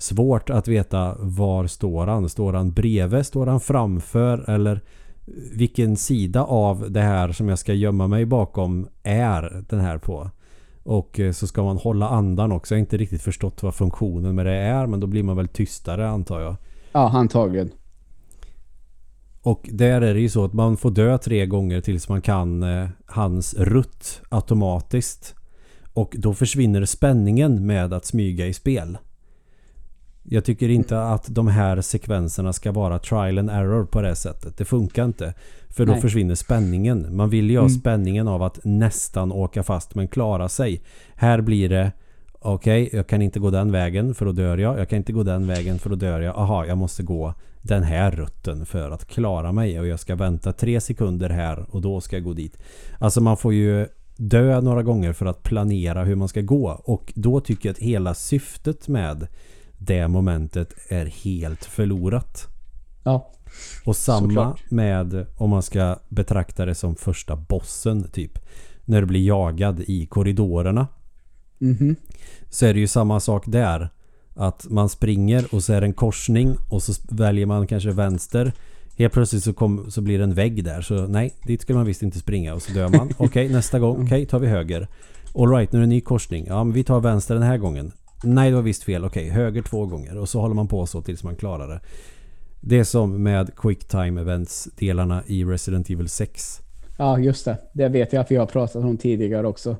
svårt att veta var står han. Står han bredvid? Står han framför? Eller vilken sida av det här som jag ska gömma mig bakom är den här på? Och eh, så ska man hålla andan också. Jag har inte riktigt förstått vad funktionen med det är men då blir man väl tystare antar jag. Ja, antagligen. Och där är det ju så att man får dö tre gånger tills man kan eh, hans rutt automatiskt. Och då försvinner spänningen med att smyga i spel. Jag tycker inte att de här sekvenserna ska vara trial and error på det sättet. Det funkar inte. För då Nej. försvinner spänningen. Man vill ju ha Mm. spänningen av att nästan åka fast men klara sig. Här blir det Okej, jag kan inte gå den vägen för då dör jag. Jag kan inte gå den vägen för då dör jag. Aha, jag måste gå den här rutten för att klara mig och jag ska vänta tre sekunder här och då ska jag gå dit. Alltså man får ju dö några gånger för att planera hur man ska gå och då tycker jag att hela syftet med det momentet är helt förlorat. Ja. Och samma Såklart. med om man ska betrakta det som första bossen typ. När du blir jagad i korridorerna. Mhm. Så är det ju samma sak där. Att man springer och så är det en korsning och så väljer man kanske vänster. Helt plötsligt så, kom, så blir det en vägg där. Så nej, dit ska man visst inte springa och så dör man. Okej, nästa gång. Okej, tar vi höger. Alright, nu är det en ny korsning. Ja, men vi tar vänster den här gången. Nej, det var visst fel. Okej, höger två gånger. Och så håller man på så tills man klarar det. Det är som med Quick Time Events delarna i Resident Evil 6. Ja, just det. Det vet jag att vi har pratat om tidigare också.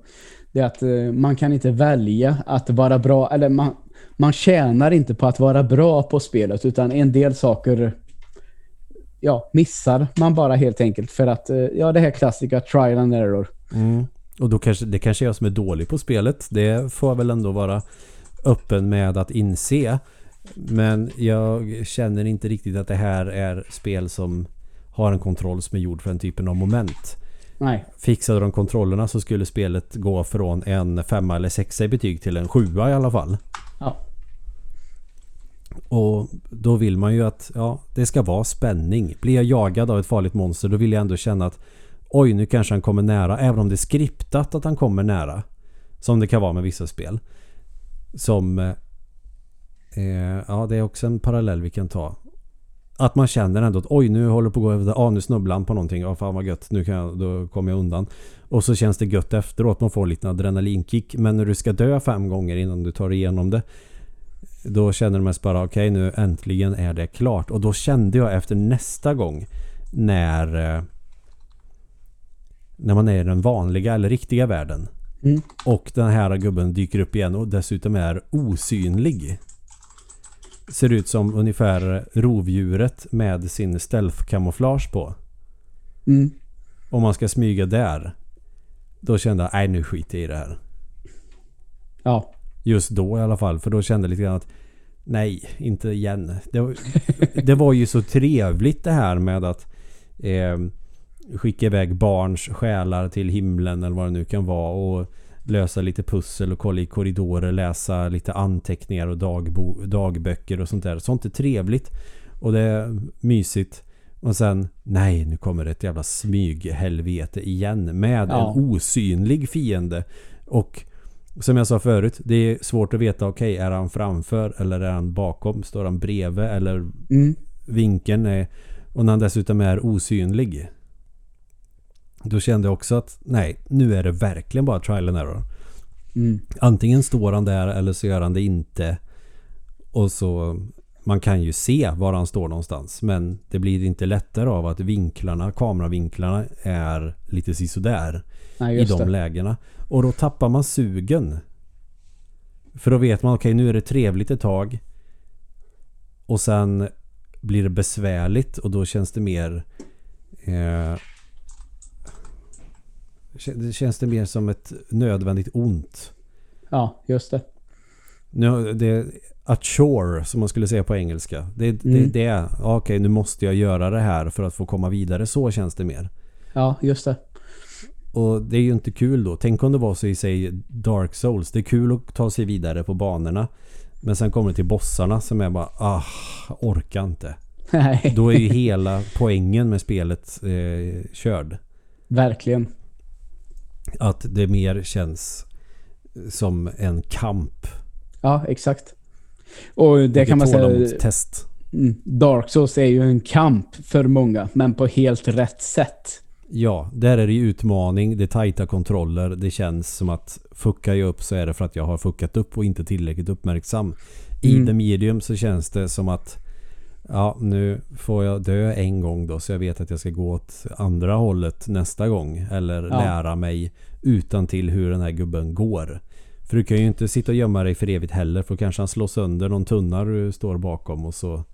Det är att eh, man kan inte välja att vara bra, eller man, man tjänar inte på att vara bra på spelet, utan en del saker ja, missar man bara helt enkelt för att, eh, ja det här klassiska trial and error. Mm. Och då kanske, det kanske är jag som är dålig på spelet. Det får jag väl ändå vara öppen med att inse. Men jag känner inte riktigt att det här är spel som har en kontroll som är gjord för den typen av moment. Nej. Fixade de kontrollerna så skulle spelet gå från en femma eller sexa i betyg till en sjua i alla fall. Ja. Och då vill man ju att ja, det ska vara spänning. Blir jag jagad av ett farligt monster då vill jag ändå känna att oj nu kanske han kommer nära. Även om det är skriptat att han kommer nära. Som det kan vara med vissa spel. Som... Eh, eh, ja det är också en parallell vi kan ta. Att man känner ändå att oj nu håller på att gå över. Ah, nu snubblar han på någonting. Ja fan vad gött. Nu kan jag, då kommer jag undan. Och så känns det gött efteråt. Man får lite adrenalinkick. Men när du ska dö fem gånger innan du tar igenom det. Då känner du mest bara okej okay, nu äntligen är det klart. Och då kände jag efter nästa gång när eh, när man är i den vanliga eller riktiga världen. Mm. Och den här gubben dyker upp igen och dessutom är osynlig. Ser ut som ungefär rovdjuret med sin stealth-kamouflage på. Mm. Om man ska smyga där. Då kände jag, nej nu skiter jag i det här. Ja. Just då i alla fall. För då kände jag lite grann att nej, inte igen. Det, var, det var ju så trevligt det här med att eh, skicka iväg barns själar till himlen eller vad det nu kan vara. Och lösa lite pussel och kolla i korridorer, läsa lite anteckningar och dagbo, dagböcker och sånt där. Sånt är trevligt. Och det är mysigt. Och sen, nej nu kommer ett jävla smyghelvete igen med Ja. en osynlig fiende. Och som jag sa förut, det är svårt att veta, okej är han framför eller är han bakom? Står han bredvid eller Mm. vinkeln är... Och när han dessutom är osynlig. Då kände jag också att nej, nu är det verkligen bara trial and error. Mm. Antingen står han där eller så gör han det inte. Och så... Man kan ju se var han står någonstans. Men det blir inte lättare av att vinklarna, kameravinklarna är lite sisådär i de det. lägena. Och då tappar man sugen. För då vet man, okej nu är det trevligt ett tag. Och sen blir det besvärligt och då känns det mer... Eh, det känns det mer som ett nödvändigt ont. Ja, just det. Nu, det a chore som man skulle säga på engelska. Det, det, Mm. det är, ja, okej nu måste jag göra det här för att få komma vidare. Så känns det mer. Ja, just det. Och det är ju inte kul då. Tänk om det var så i sig Dark Souls. Det är kul att ta sig vidare på banorna. Men sen kommer det till bossarna som är bara ah, orkar inte. Nej, Då är ju hela poängen med spelet eh, körd. verkligen. Att det mer känns som en kamp. Ja, exakt. Och det kan man säga... tålamodstest. Mm, Dark Souls är ju en kamp för många, men på helt rätt sätt. Ja, där är det ju utmaning. Det är tajta kontroller. Det känns som att fuckar jag upp så är det för att jag har fuckat upp och inte tillräckligt uppmärksam. I Mm. The Medium så känns det som att ja, nu får jag dö en gång då så jag vet att jag ska gå åt andra hållet nästa gång. Eller Ja. lära mig utan till hur den här gubben går. För du kan ju inte sitta och gömma dig för evigt heller för då kanske han slår sönder någon tunna du står bakom och så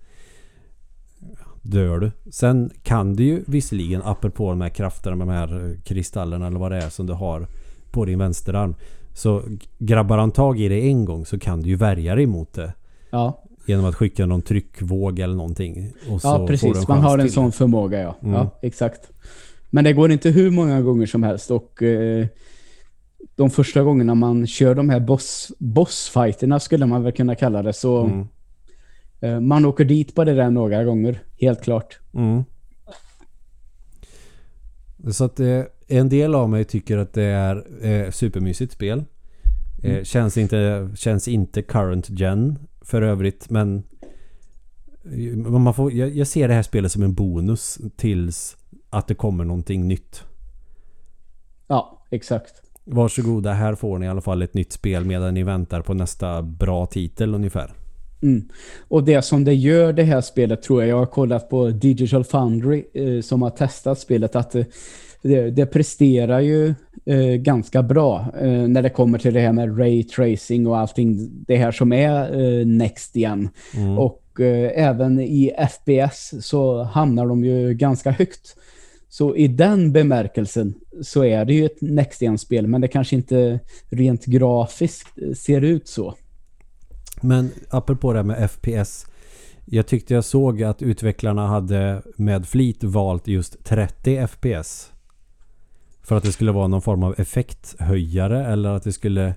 dör du. Sen kan du ju visserligen apropå de här krafterna med de här kristallerna eller vad det är som du har på din vänsterarm. Så grabbar han tag i dig en gång så kan du ju värja dig mot det. Ja, Genom att skicka någon tryckvåg eller någonting. Och så ja precis. Man har en till. sån förmåga, ja. Mm. Ja, exakt. Men det går inte hur många gånger som helst och eh, de första gångerna man kör de här boss, bossfighterna skulle man väl kunna kalla det så Mm. eh, man åker dit på det där några gånger, helt klart. Mm. Så att eh, en del av mig tycker att det är eh, supermysigt spel. Eh, Mm. känns, inte, känns inte current gen för övrigt men man får, jag, jag ser det här spelet som en bonus tills att det kommer någonting nytt. Ja, exakt. Varsågoda, här får ni i alla fall ett nytt spel medan ni väntar på nästa bra titel ungefär. Mm. Och det som det gör det här spelet tror jag, jag har kollat på Digital Foundry eh, som har testat spelet, att eh, det, det presterar ju eh, ganska bra eh, när det kommer till det här med ray tracing och allting, det här som är eh, next igen. Mm. Och eh, även i FPS så hamnar de ju ganska högt. Så i den bemärkelsen så är det ju ett next igen-spel, men det kanske inte rent grafiskt eh, ser ut så. Men apropå det här med FPS. Jag tyckte jag såg att utvecklarna hade med flit valt just 30 FPS. För att det skulle vara någon form av effekthöjare eller att det skulle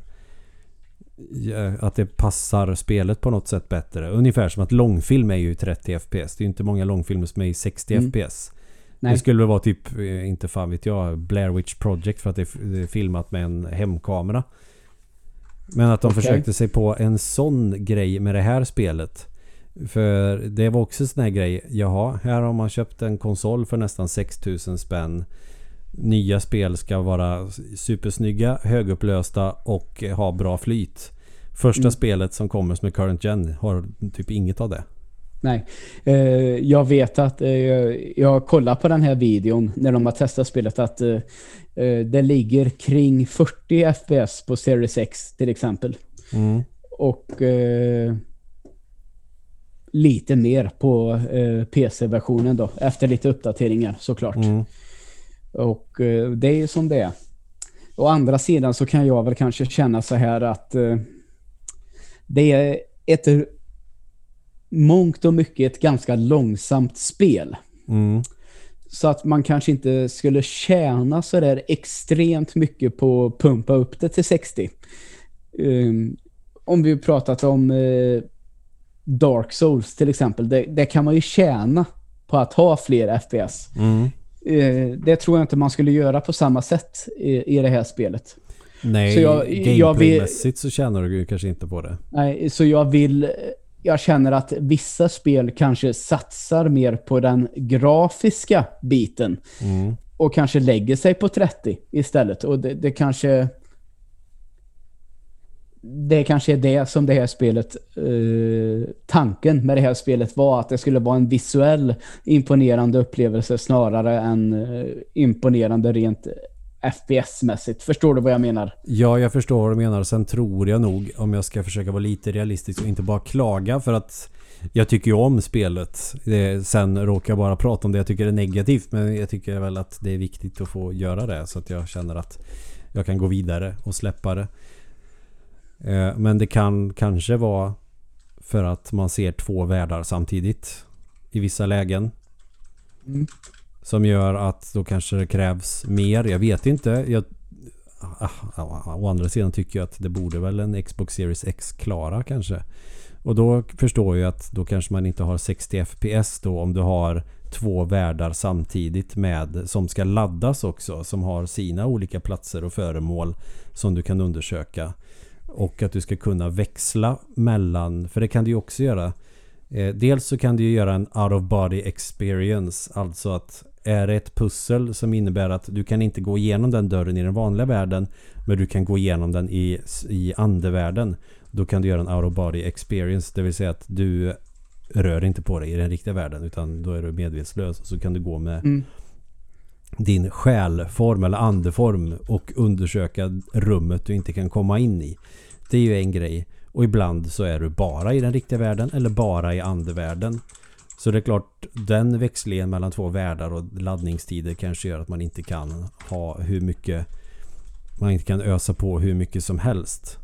att det passar spelet på något sätt bättre. Ungefär som att långfilm är ju 30 FPS. Det är ju inte många långfilmer som är i 60 mm. FPS. Nej. Det skulle vara typ, eh, inte fan vet jag, Blair Witch Project för att det är filmat med en hemkamera. Men att de okay. försökte sig på en sån grej med det här spelet. För det var också en sån här grej. Jaha, här har man köpt en konsol för nästan 6000 spänn. Nya spel ska vara supersnygga, högupplösta och ha bra flyt. Första mm. spelet som kommer som är current gen har typ inget av det. Nej, eh, jag vet att eh, jag kollar på den här videon när de har testat spelet att eh, eh det ligger kring 40 FPS på Series X till exempel. Mm. Och eh, lite mer på eh, PC-versionen då efter lite uppdateringar såklart. Mm. Och det är ju som det är. Å andra sidan så kan jag väl kanske känna så här att det är ett mångt och mycket ett ganska långsamt spel. Mm. Så att man kanske inte skulle tjäna så där extremt mycket på att pumpa upp det till 60. Um, ehm, om vi pratat om uh, Dark Souls till exempel. Det, det, kan man ju tjäna på att ha fler FPS. Mm. Uh, det tror jag inte man skulle göra på samma sätt i, i det här spelet. Nej, så jag, gameplaymässigt så tjänar du kanske inte på det. Nej, så jag vill jag känner att vissa spel kanske satsar mer på den grafiska biten. Mm. Och kanske lägger sig på 30 istället. Och det, det, kanske... Det kanske är det som det här spelet... Eh, tanken med det här spelet var att det skulle vara en visuell imponerande upplevelse snarare än eh, imponerande rent FPS-mässigt. Förstår du vad jag menar? Ja, jag förstår vad du menar. Sen tror jag nog, om jag ska försöka vara lite realistisk och inte bara klaga för att jag tycker ju om spelet. Det, sen råkar jag bara prata om det jag tycker är negativt. Men jag tycker väl att det är viktigt att få göra det. Så att jag känner att jag kan gå vidare och släppa det. Eh, men det kan kanske vara för att man ser två världar samtidigt. I vissa lägen. Mm. Som gör att då kanske det krävs mer. Jag vet inte. Jag, ah, å andra sidan tycker jag att det borde väl en Xbox Series X klara kanske. Och då förstår jag att då kanske man inte har 60 FPS då om du har två världar samtidigt med som ska laddas också som har sina olika platser och föremål som du kan undersöka. Och att du ska kunna växla mellan, för det kan du ju också göra. Eh, dels så kan du ju göra en out of body experience, alltså att är det ett pussel som innebär att du kan inte gå igenom den dörren i den vanliga världen men du kan gå igenom den i, i andevärlden. Då kan du göra en out of body experience. Det vill säga att du rör inte på dig i den riktiga världen utan då är du medvetslös. Så kan du gå med mm din själform eller andeform och undersöka rummet du inte kan komma in i. Det är ju en grej. Och ibland så är du bara i den riktiga världen eller bara i andevärlden. Så det är klart, den växlingen mellan två världar och laddningstider kanske gör att man inte kan ha hur mycket man inte kan ösa på hur mycket som helst.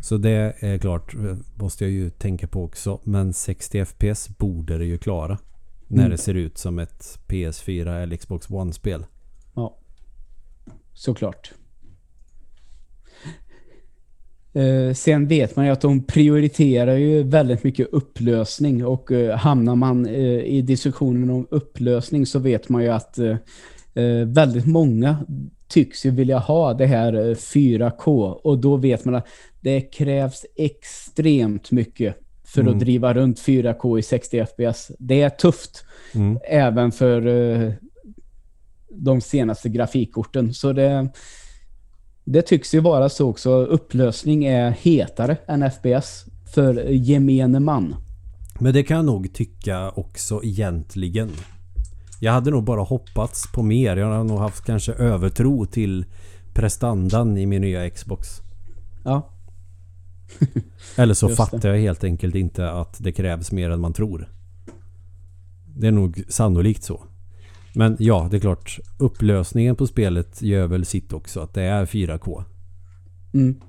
Så det är klart, måste jag ju tänka på också. Men 60 FPS borde det ju klara. När mm. det ser ut som ett PS4 eller Xbox One-spel. Ja, såklart. Eh, sen vet man ju att de prioriterar ju väldigt mycket upplösning och eh, hamnar man eh, i diskussionen om upplösning så vet man ju att eh, eh väldigt många tycks ju vilja ha det här 4K eh, och då vet man att det krävs extremt mycket för mm. att driva runt 4K i 60 FPS. Det är tufft mm. även för de senaste grafikkorten så det det tycks ju vara så också. Upplösning är hetare än FPS för gemene man. Men det kan jag nog tycka också egentligen. Jag hade nog bara hoppats på mer. Jag har nog haft kanske övertro till prestandan i min nya Xbox. Ja. Eller så fattar jag helt enkelt inte att det krävs mer än man tror. Det är nog sannolikt så. Men ja, det är klart. Upplösningen på spelet gör väl sitt också. Att det är 4K. Mm.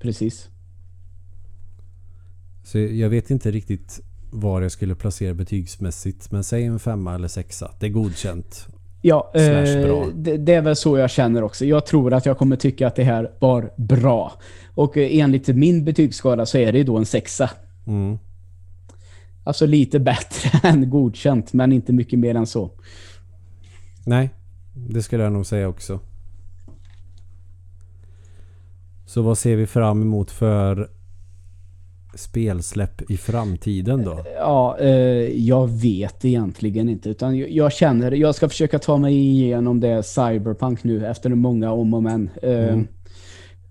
Precis. Så jag vet inte riktigt var jag skulle placera betygsmässigt. Men säg en femma eller sexa. Det är godkänt. Ja, eh, det, det är väl så jag känner också. Jag tror att jag kommer tycka att det här var bra. Och eh, enligt min betygsskala så är det ju då en sexa. Mm. Alltså lite bättre än godkänt, men inte mycket mer än så. Nej, det skulle jag nog säga också. Så vad ser vi fram emot för spelsläpp i framtiden då? Ja, eh, jag vet egentligen inte. Utan jag, jag känner, jag ska försöka ta mig igenom det Cyberpunk nu efter många om och men. Eh, Mm.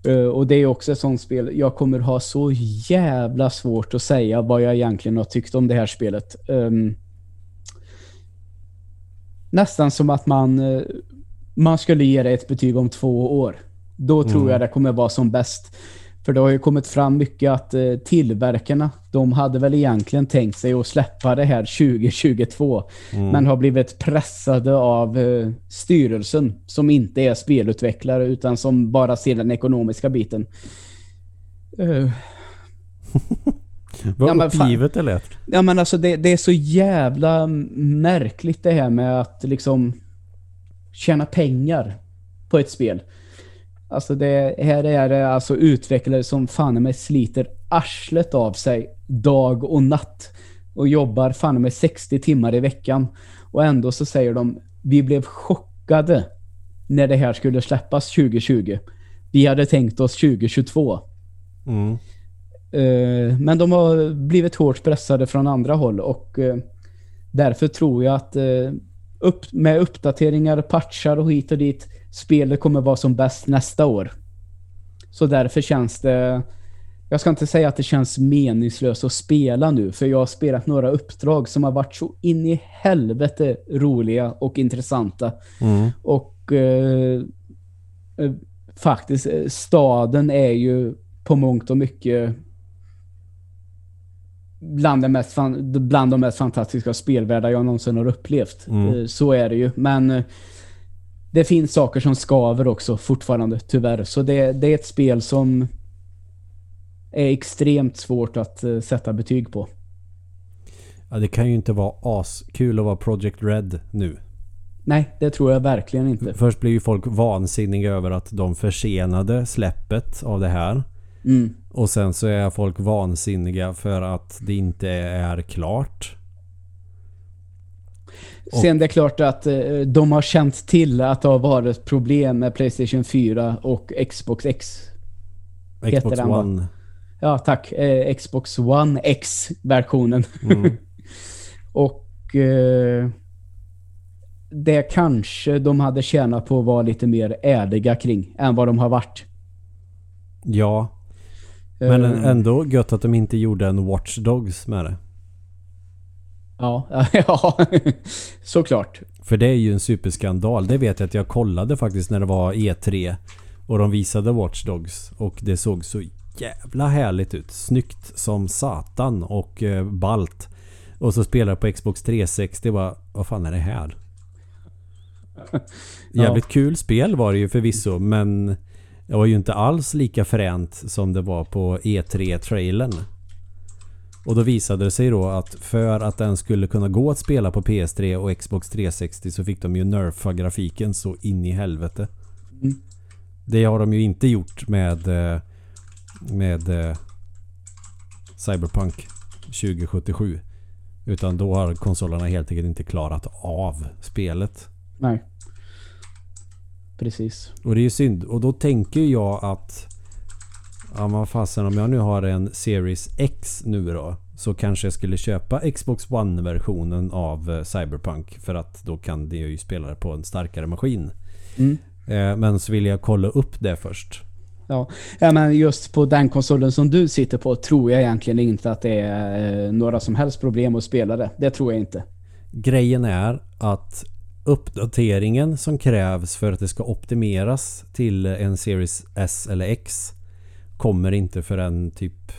eh, och det är också ett sånt spel. Jag kommer ha så jävla svårt att säga vad jag egentligen har tyckt om det här spelet. Ehm, nästan som att man, eh, man skulle ge det ett betyg om två år. Då tror Mm. jag det kommer vara som bäst. För det har ju kommit fram mycket att eh, tillverkarna, de hade väl egentligen tänkt sig att släppa det här 2022. Mm. Men har blivit pressade av eh, styrelsen som inte är spelutvecklare utan som bara ser den ekonomiska biten. Eh, Vad Ja, men uppgivet det lät. Ja men alltså det, det är så jävla märkligt det här med att liksom tjäna pengar på ett spel. Alltså det här är det alltså utvecklare som fan med sliter arslet av sig dag och natt och jobbar fan med 60 timmar i veckan. Och ändå så säger de vi blev chockade när det här skulle släppas 2020. Vi hade tänkt oss 2022. Mm. Eh, Men de har blivit hårt pressade från andra håll och eh, därför tror jag att eh, med uppdateringar, patchar och hit och dit, spelet kommer vara som bäst nästa år. Så därför känns det... Jag ska inte säga att det känns meningslöst att spela nu, för jag har spelat några uppdrag som har varit så in i helvete roliga och intressanta. Mm. Och eh, eh, faktiskt, eh, staden är ju på mångt och mycket bland, de mest bland de mest fantastiska spelvärldar jag någonsin har upplevt. Mm. Eh, Så är det ju. Men det finns saker som skaver också fortfarande, tyvärr. Så det, det är ett spel som är extremt svårt att eh, sätta betyg på. Ja, det kan ju inte vara askul att vara Project Red nu. Nej, det tror jag verkligen inte. Först blir ju folk vansinniga över att de försenade släppet av det här. Mm. Och sen så är folk vansinniga för att det inte är klart. Och- Sen det är klart att eh, de har känt till att det har varit problem med Playstation 4 och Xbox X. Xbox den, va? One. Ja, tack. Eh, Xbox One X-versionen. Mm. och eh, det kanske de hade tjänat på att vara lite mer ärliga kring än vad de har varit. Ja, men Eh, ändå gött att de inte gjorde en Watch Dogs med det. Ja, ja såklart. För det är ju en superskandal. Det vet jag att jag kollade faktiskt när det var E3. Och de visade Watch Dogs. Och det såg så jävla härligt ut. Snyggt som satan och eh, balt. Och så spelar på Xbox 360 bara, vad fan är det här? Jävligt kul spel var det ju förvisso men det var ju inte alls lika fränt som det var på E3-trailern. Och då visade det sig då att för att den skulle kunna gå att spela på PS3 och Xbox 360 så fick de ju nerfa grafiken så in i helvete. Mm. Det har de ju inte gjort med eh, med eh, Cyberpunk 2077. Utan då har konsolerna helt enkelt inte klarat av spelet. Nej. Precis. Och det är ju synd. Och då tänker jag att Ja men fasen om jag nu har en Series X nu då Så kanske jag skulle köpa Xbox One-versionen av eh, Cyberpunk För att då kan det ju spela det på en starkare maskin Mm. eh, Men så vill jag kolla upp det först Ja. ja, men just på den konsolen som du sitter på tror jag egentligen inte att det är eh, några som helst problem att spela det. Det tror jag inte. Grejen är att uppdateringen som krävs för att det ska optimeras till en Series S eller X kommer inte förrän typ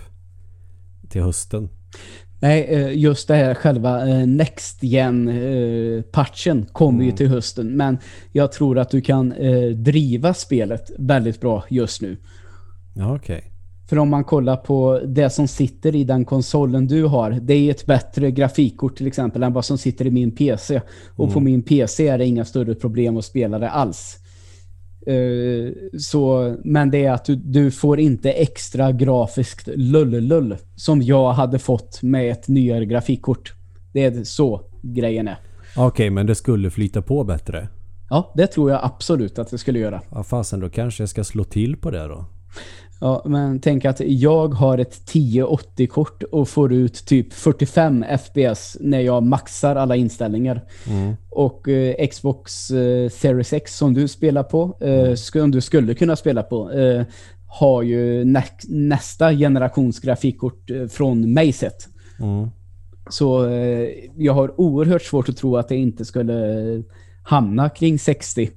till hösten. Nej, eh, just det här själva eh, Next Gen eh, kommer ju Mm. till hösten. Men jag tror att du kan driva spelet väldigt bra just nu. Ja okej. För om man kollar på det som sitter i den konsolen du har, det är ett bättre grafikkort till exempel än vad som sitter i min PC. Och Mm. på min PC är det inga större problem att spela det alls. Eh, så, men det är att du, du får inte extra grafiskt lullull som jag hade fått med ett nyare grafikkort. Det är så grejen är. Okej, men det skulle flyta på bättre. Ja, det tror jag absolut att det skulle göra. Ja, fasen då kanske jag ska slå till på det då. Ja, men tänk att jag har ett 1080-kort och får ut typ 45 FPS när jag maxar alla inställnällningar. Mm. Och eh, Xbox eh, Series X som du spelar på, eh, som du skulle kunna spela på, eh, har ju nä- nästa generations grafikkort eh, från mig sett. Mm. Så eh, jag har oerhört svårt att tro att det inte skulle hamna kring 60.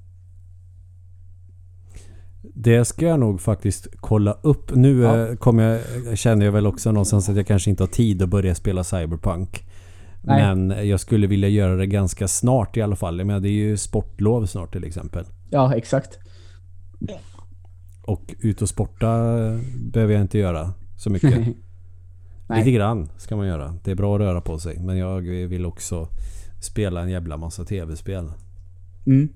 Det ska jag nog faktiskt kolla upp. Nu Ja. eh, kommer jag, känner jag väl också någonstans att jag kanske inte har tid att börja spela Cyberpunk. Nej. Men jag skulle vilja göra det ganska snart i alla fall. Jag menar, det är ju sportlov snart till exempel. Ja, exakt. Och ut och sporta eh, behöver jag inte göra så mycket. Nej. Lite grann ska man göra. Det är bra att röra på sig. Men jag vill också spela en jävla massa tv-spel. Mm.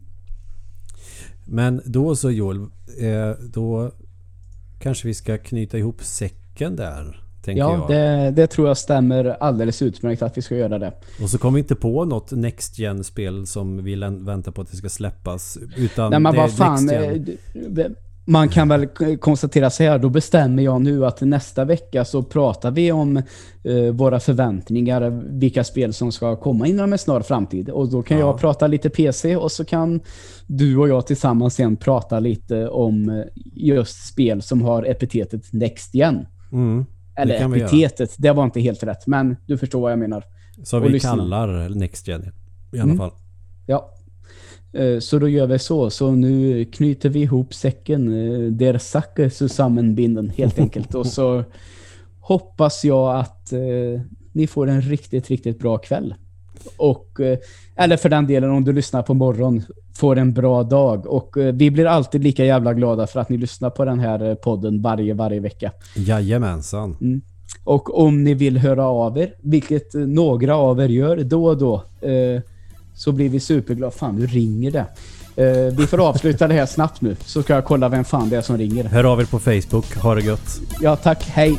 Men då så Joel, eh, då kanske vi ska knyta ihop säcken där. Ja, det, det tror jag stämmer alldeles utmärkt att vi ska göra det. Och så kommer vi inte på något Next gen spel som vi väntar på att det ska släppas. Utan Nej men vad fan. Man kan väl konstatera så här, då bestämmer jag nu att nästa vecka så pratar vi om eh, våra förväntningar, vilka spel som ska komma inom en snar framtid. Och då kan Ja. jag prata lite PC och så kan du och jag tillsammans sen prata lite om eh, just spel som har epitetet Next Gen. Mm. Eller epitetet, det var inte helt rätt, men du förstår vad jag menar. Så Och vi lyssna. kallar Next Gen i alla Mm. fall. Ja. Eh, Så då gör vi så. Så nu knyter vi ihop säcken. eh, Der Sacke zusammenbinden helt enkelt. Och så hoppas jag att eh, ni får en riktigt, riktigt bra kväll. Och, eh, eller för den delen om du lyssnar på morgon, får en bra dag. Och eh, vi blir alltid lika jävla glada för att ni lyssnar på den här eh, podden varje, varje vecka. Jajamensan. Och om ni vill höra av er, vilket några av er gör då och då, så blir vi superglada. Fan, nu ringer det. Eh, vi får avsluta det här snabbt nu, så ska jag kolla vem fan det är som ringer. Hör av er på Facebook. Ha det gött. Ja, tack. Hej.